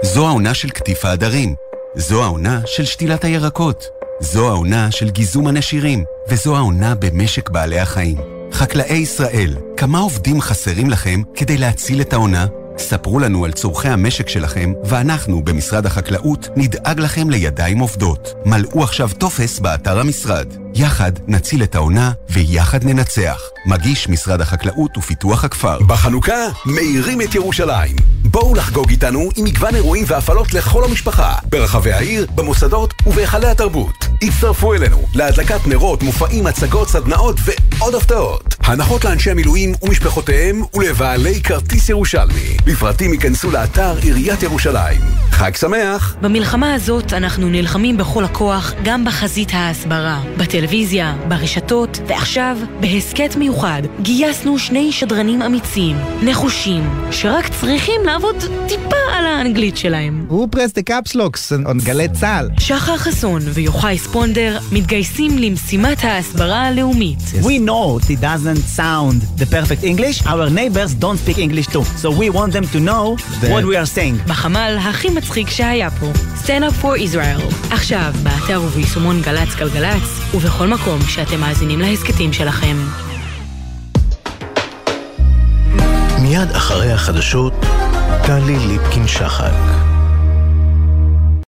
זו העונה של קטיף העדרים. זו העונה של שתילת הירקות. זו העונה של גיזום הנשירים. וזו העונה במשק בעלי החיים. חקלאי ישראל, כמה עובדים חסרים לכם כדי להציל את העונה? ספרו לנו על צורכי המשק שלכם, ואנחנו במשרד החקלאות נדאג לכם לידיים עובדות. מלאו עכשיו טופס באתר המשרד. יחד נציל את העונה ויחד ננצח. מגיש משרד החקלאות ופיתוח הכפר. בחנוכה מאירים את ירושלים. בואו לחגוג איתנו עם מגוון אירועים והפעלות לכל המשפחה, ברחבי העיר, במוסדות ובהיכלי התרבות. הצטרפו אלינו להדלקת נרות, מופעים, הצגות, סדנאות ועוד הפתעות. הנחות לאנשי המילואים ומשפחותיהם ולבעלי כרטיס ירושלמי. לפרטים ייכנסו לאתר עיריית ירושלים. חג שמח! במלחמה הזאת אנחנו נלחמים בכל הכוח גם בחזית ההסברה, בטלוויזיה, ברשתות, ועכשיו, בהסכת מיוחד, גייסנו שני שדרנים אמיצים, נחושים, שרק צריכים לעבוד טיפה על האנגלית שלהם. הוא פרס דה קפסלוקס, on גלי צה"ל. שחר חסון ויוחאי ספונדר מתגייסים למשימת ההסברה הלאומית. We know it doesn't sound the perfect English, our neighbors don't speak English too, so we want them to know what we are saying. בחמ"ל הכי מצחיק שהיה פה, Stand up for Israel. עכשיו, באתר וביישומון גל"צ גלגלצ, ובכל מקום שאתם מאזינים להסכתים שלכם. מיד אחרי החדשות, טלי ליפקין-שחק.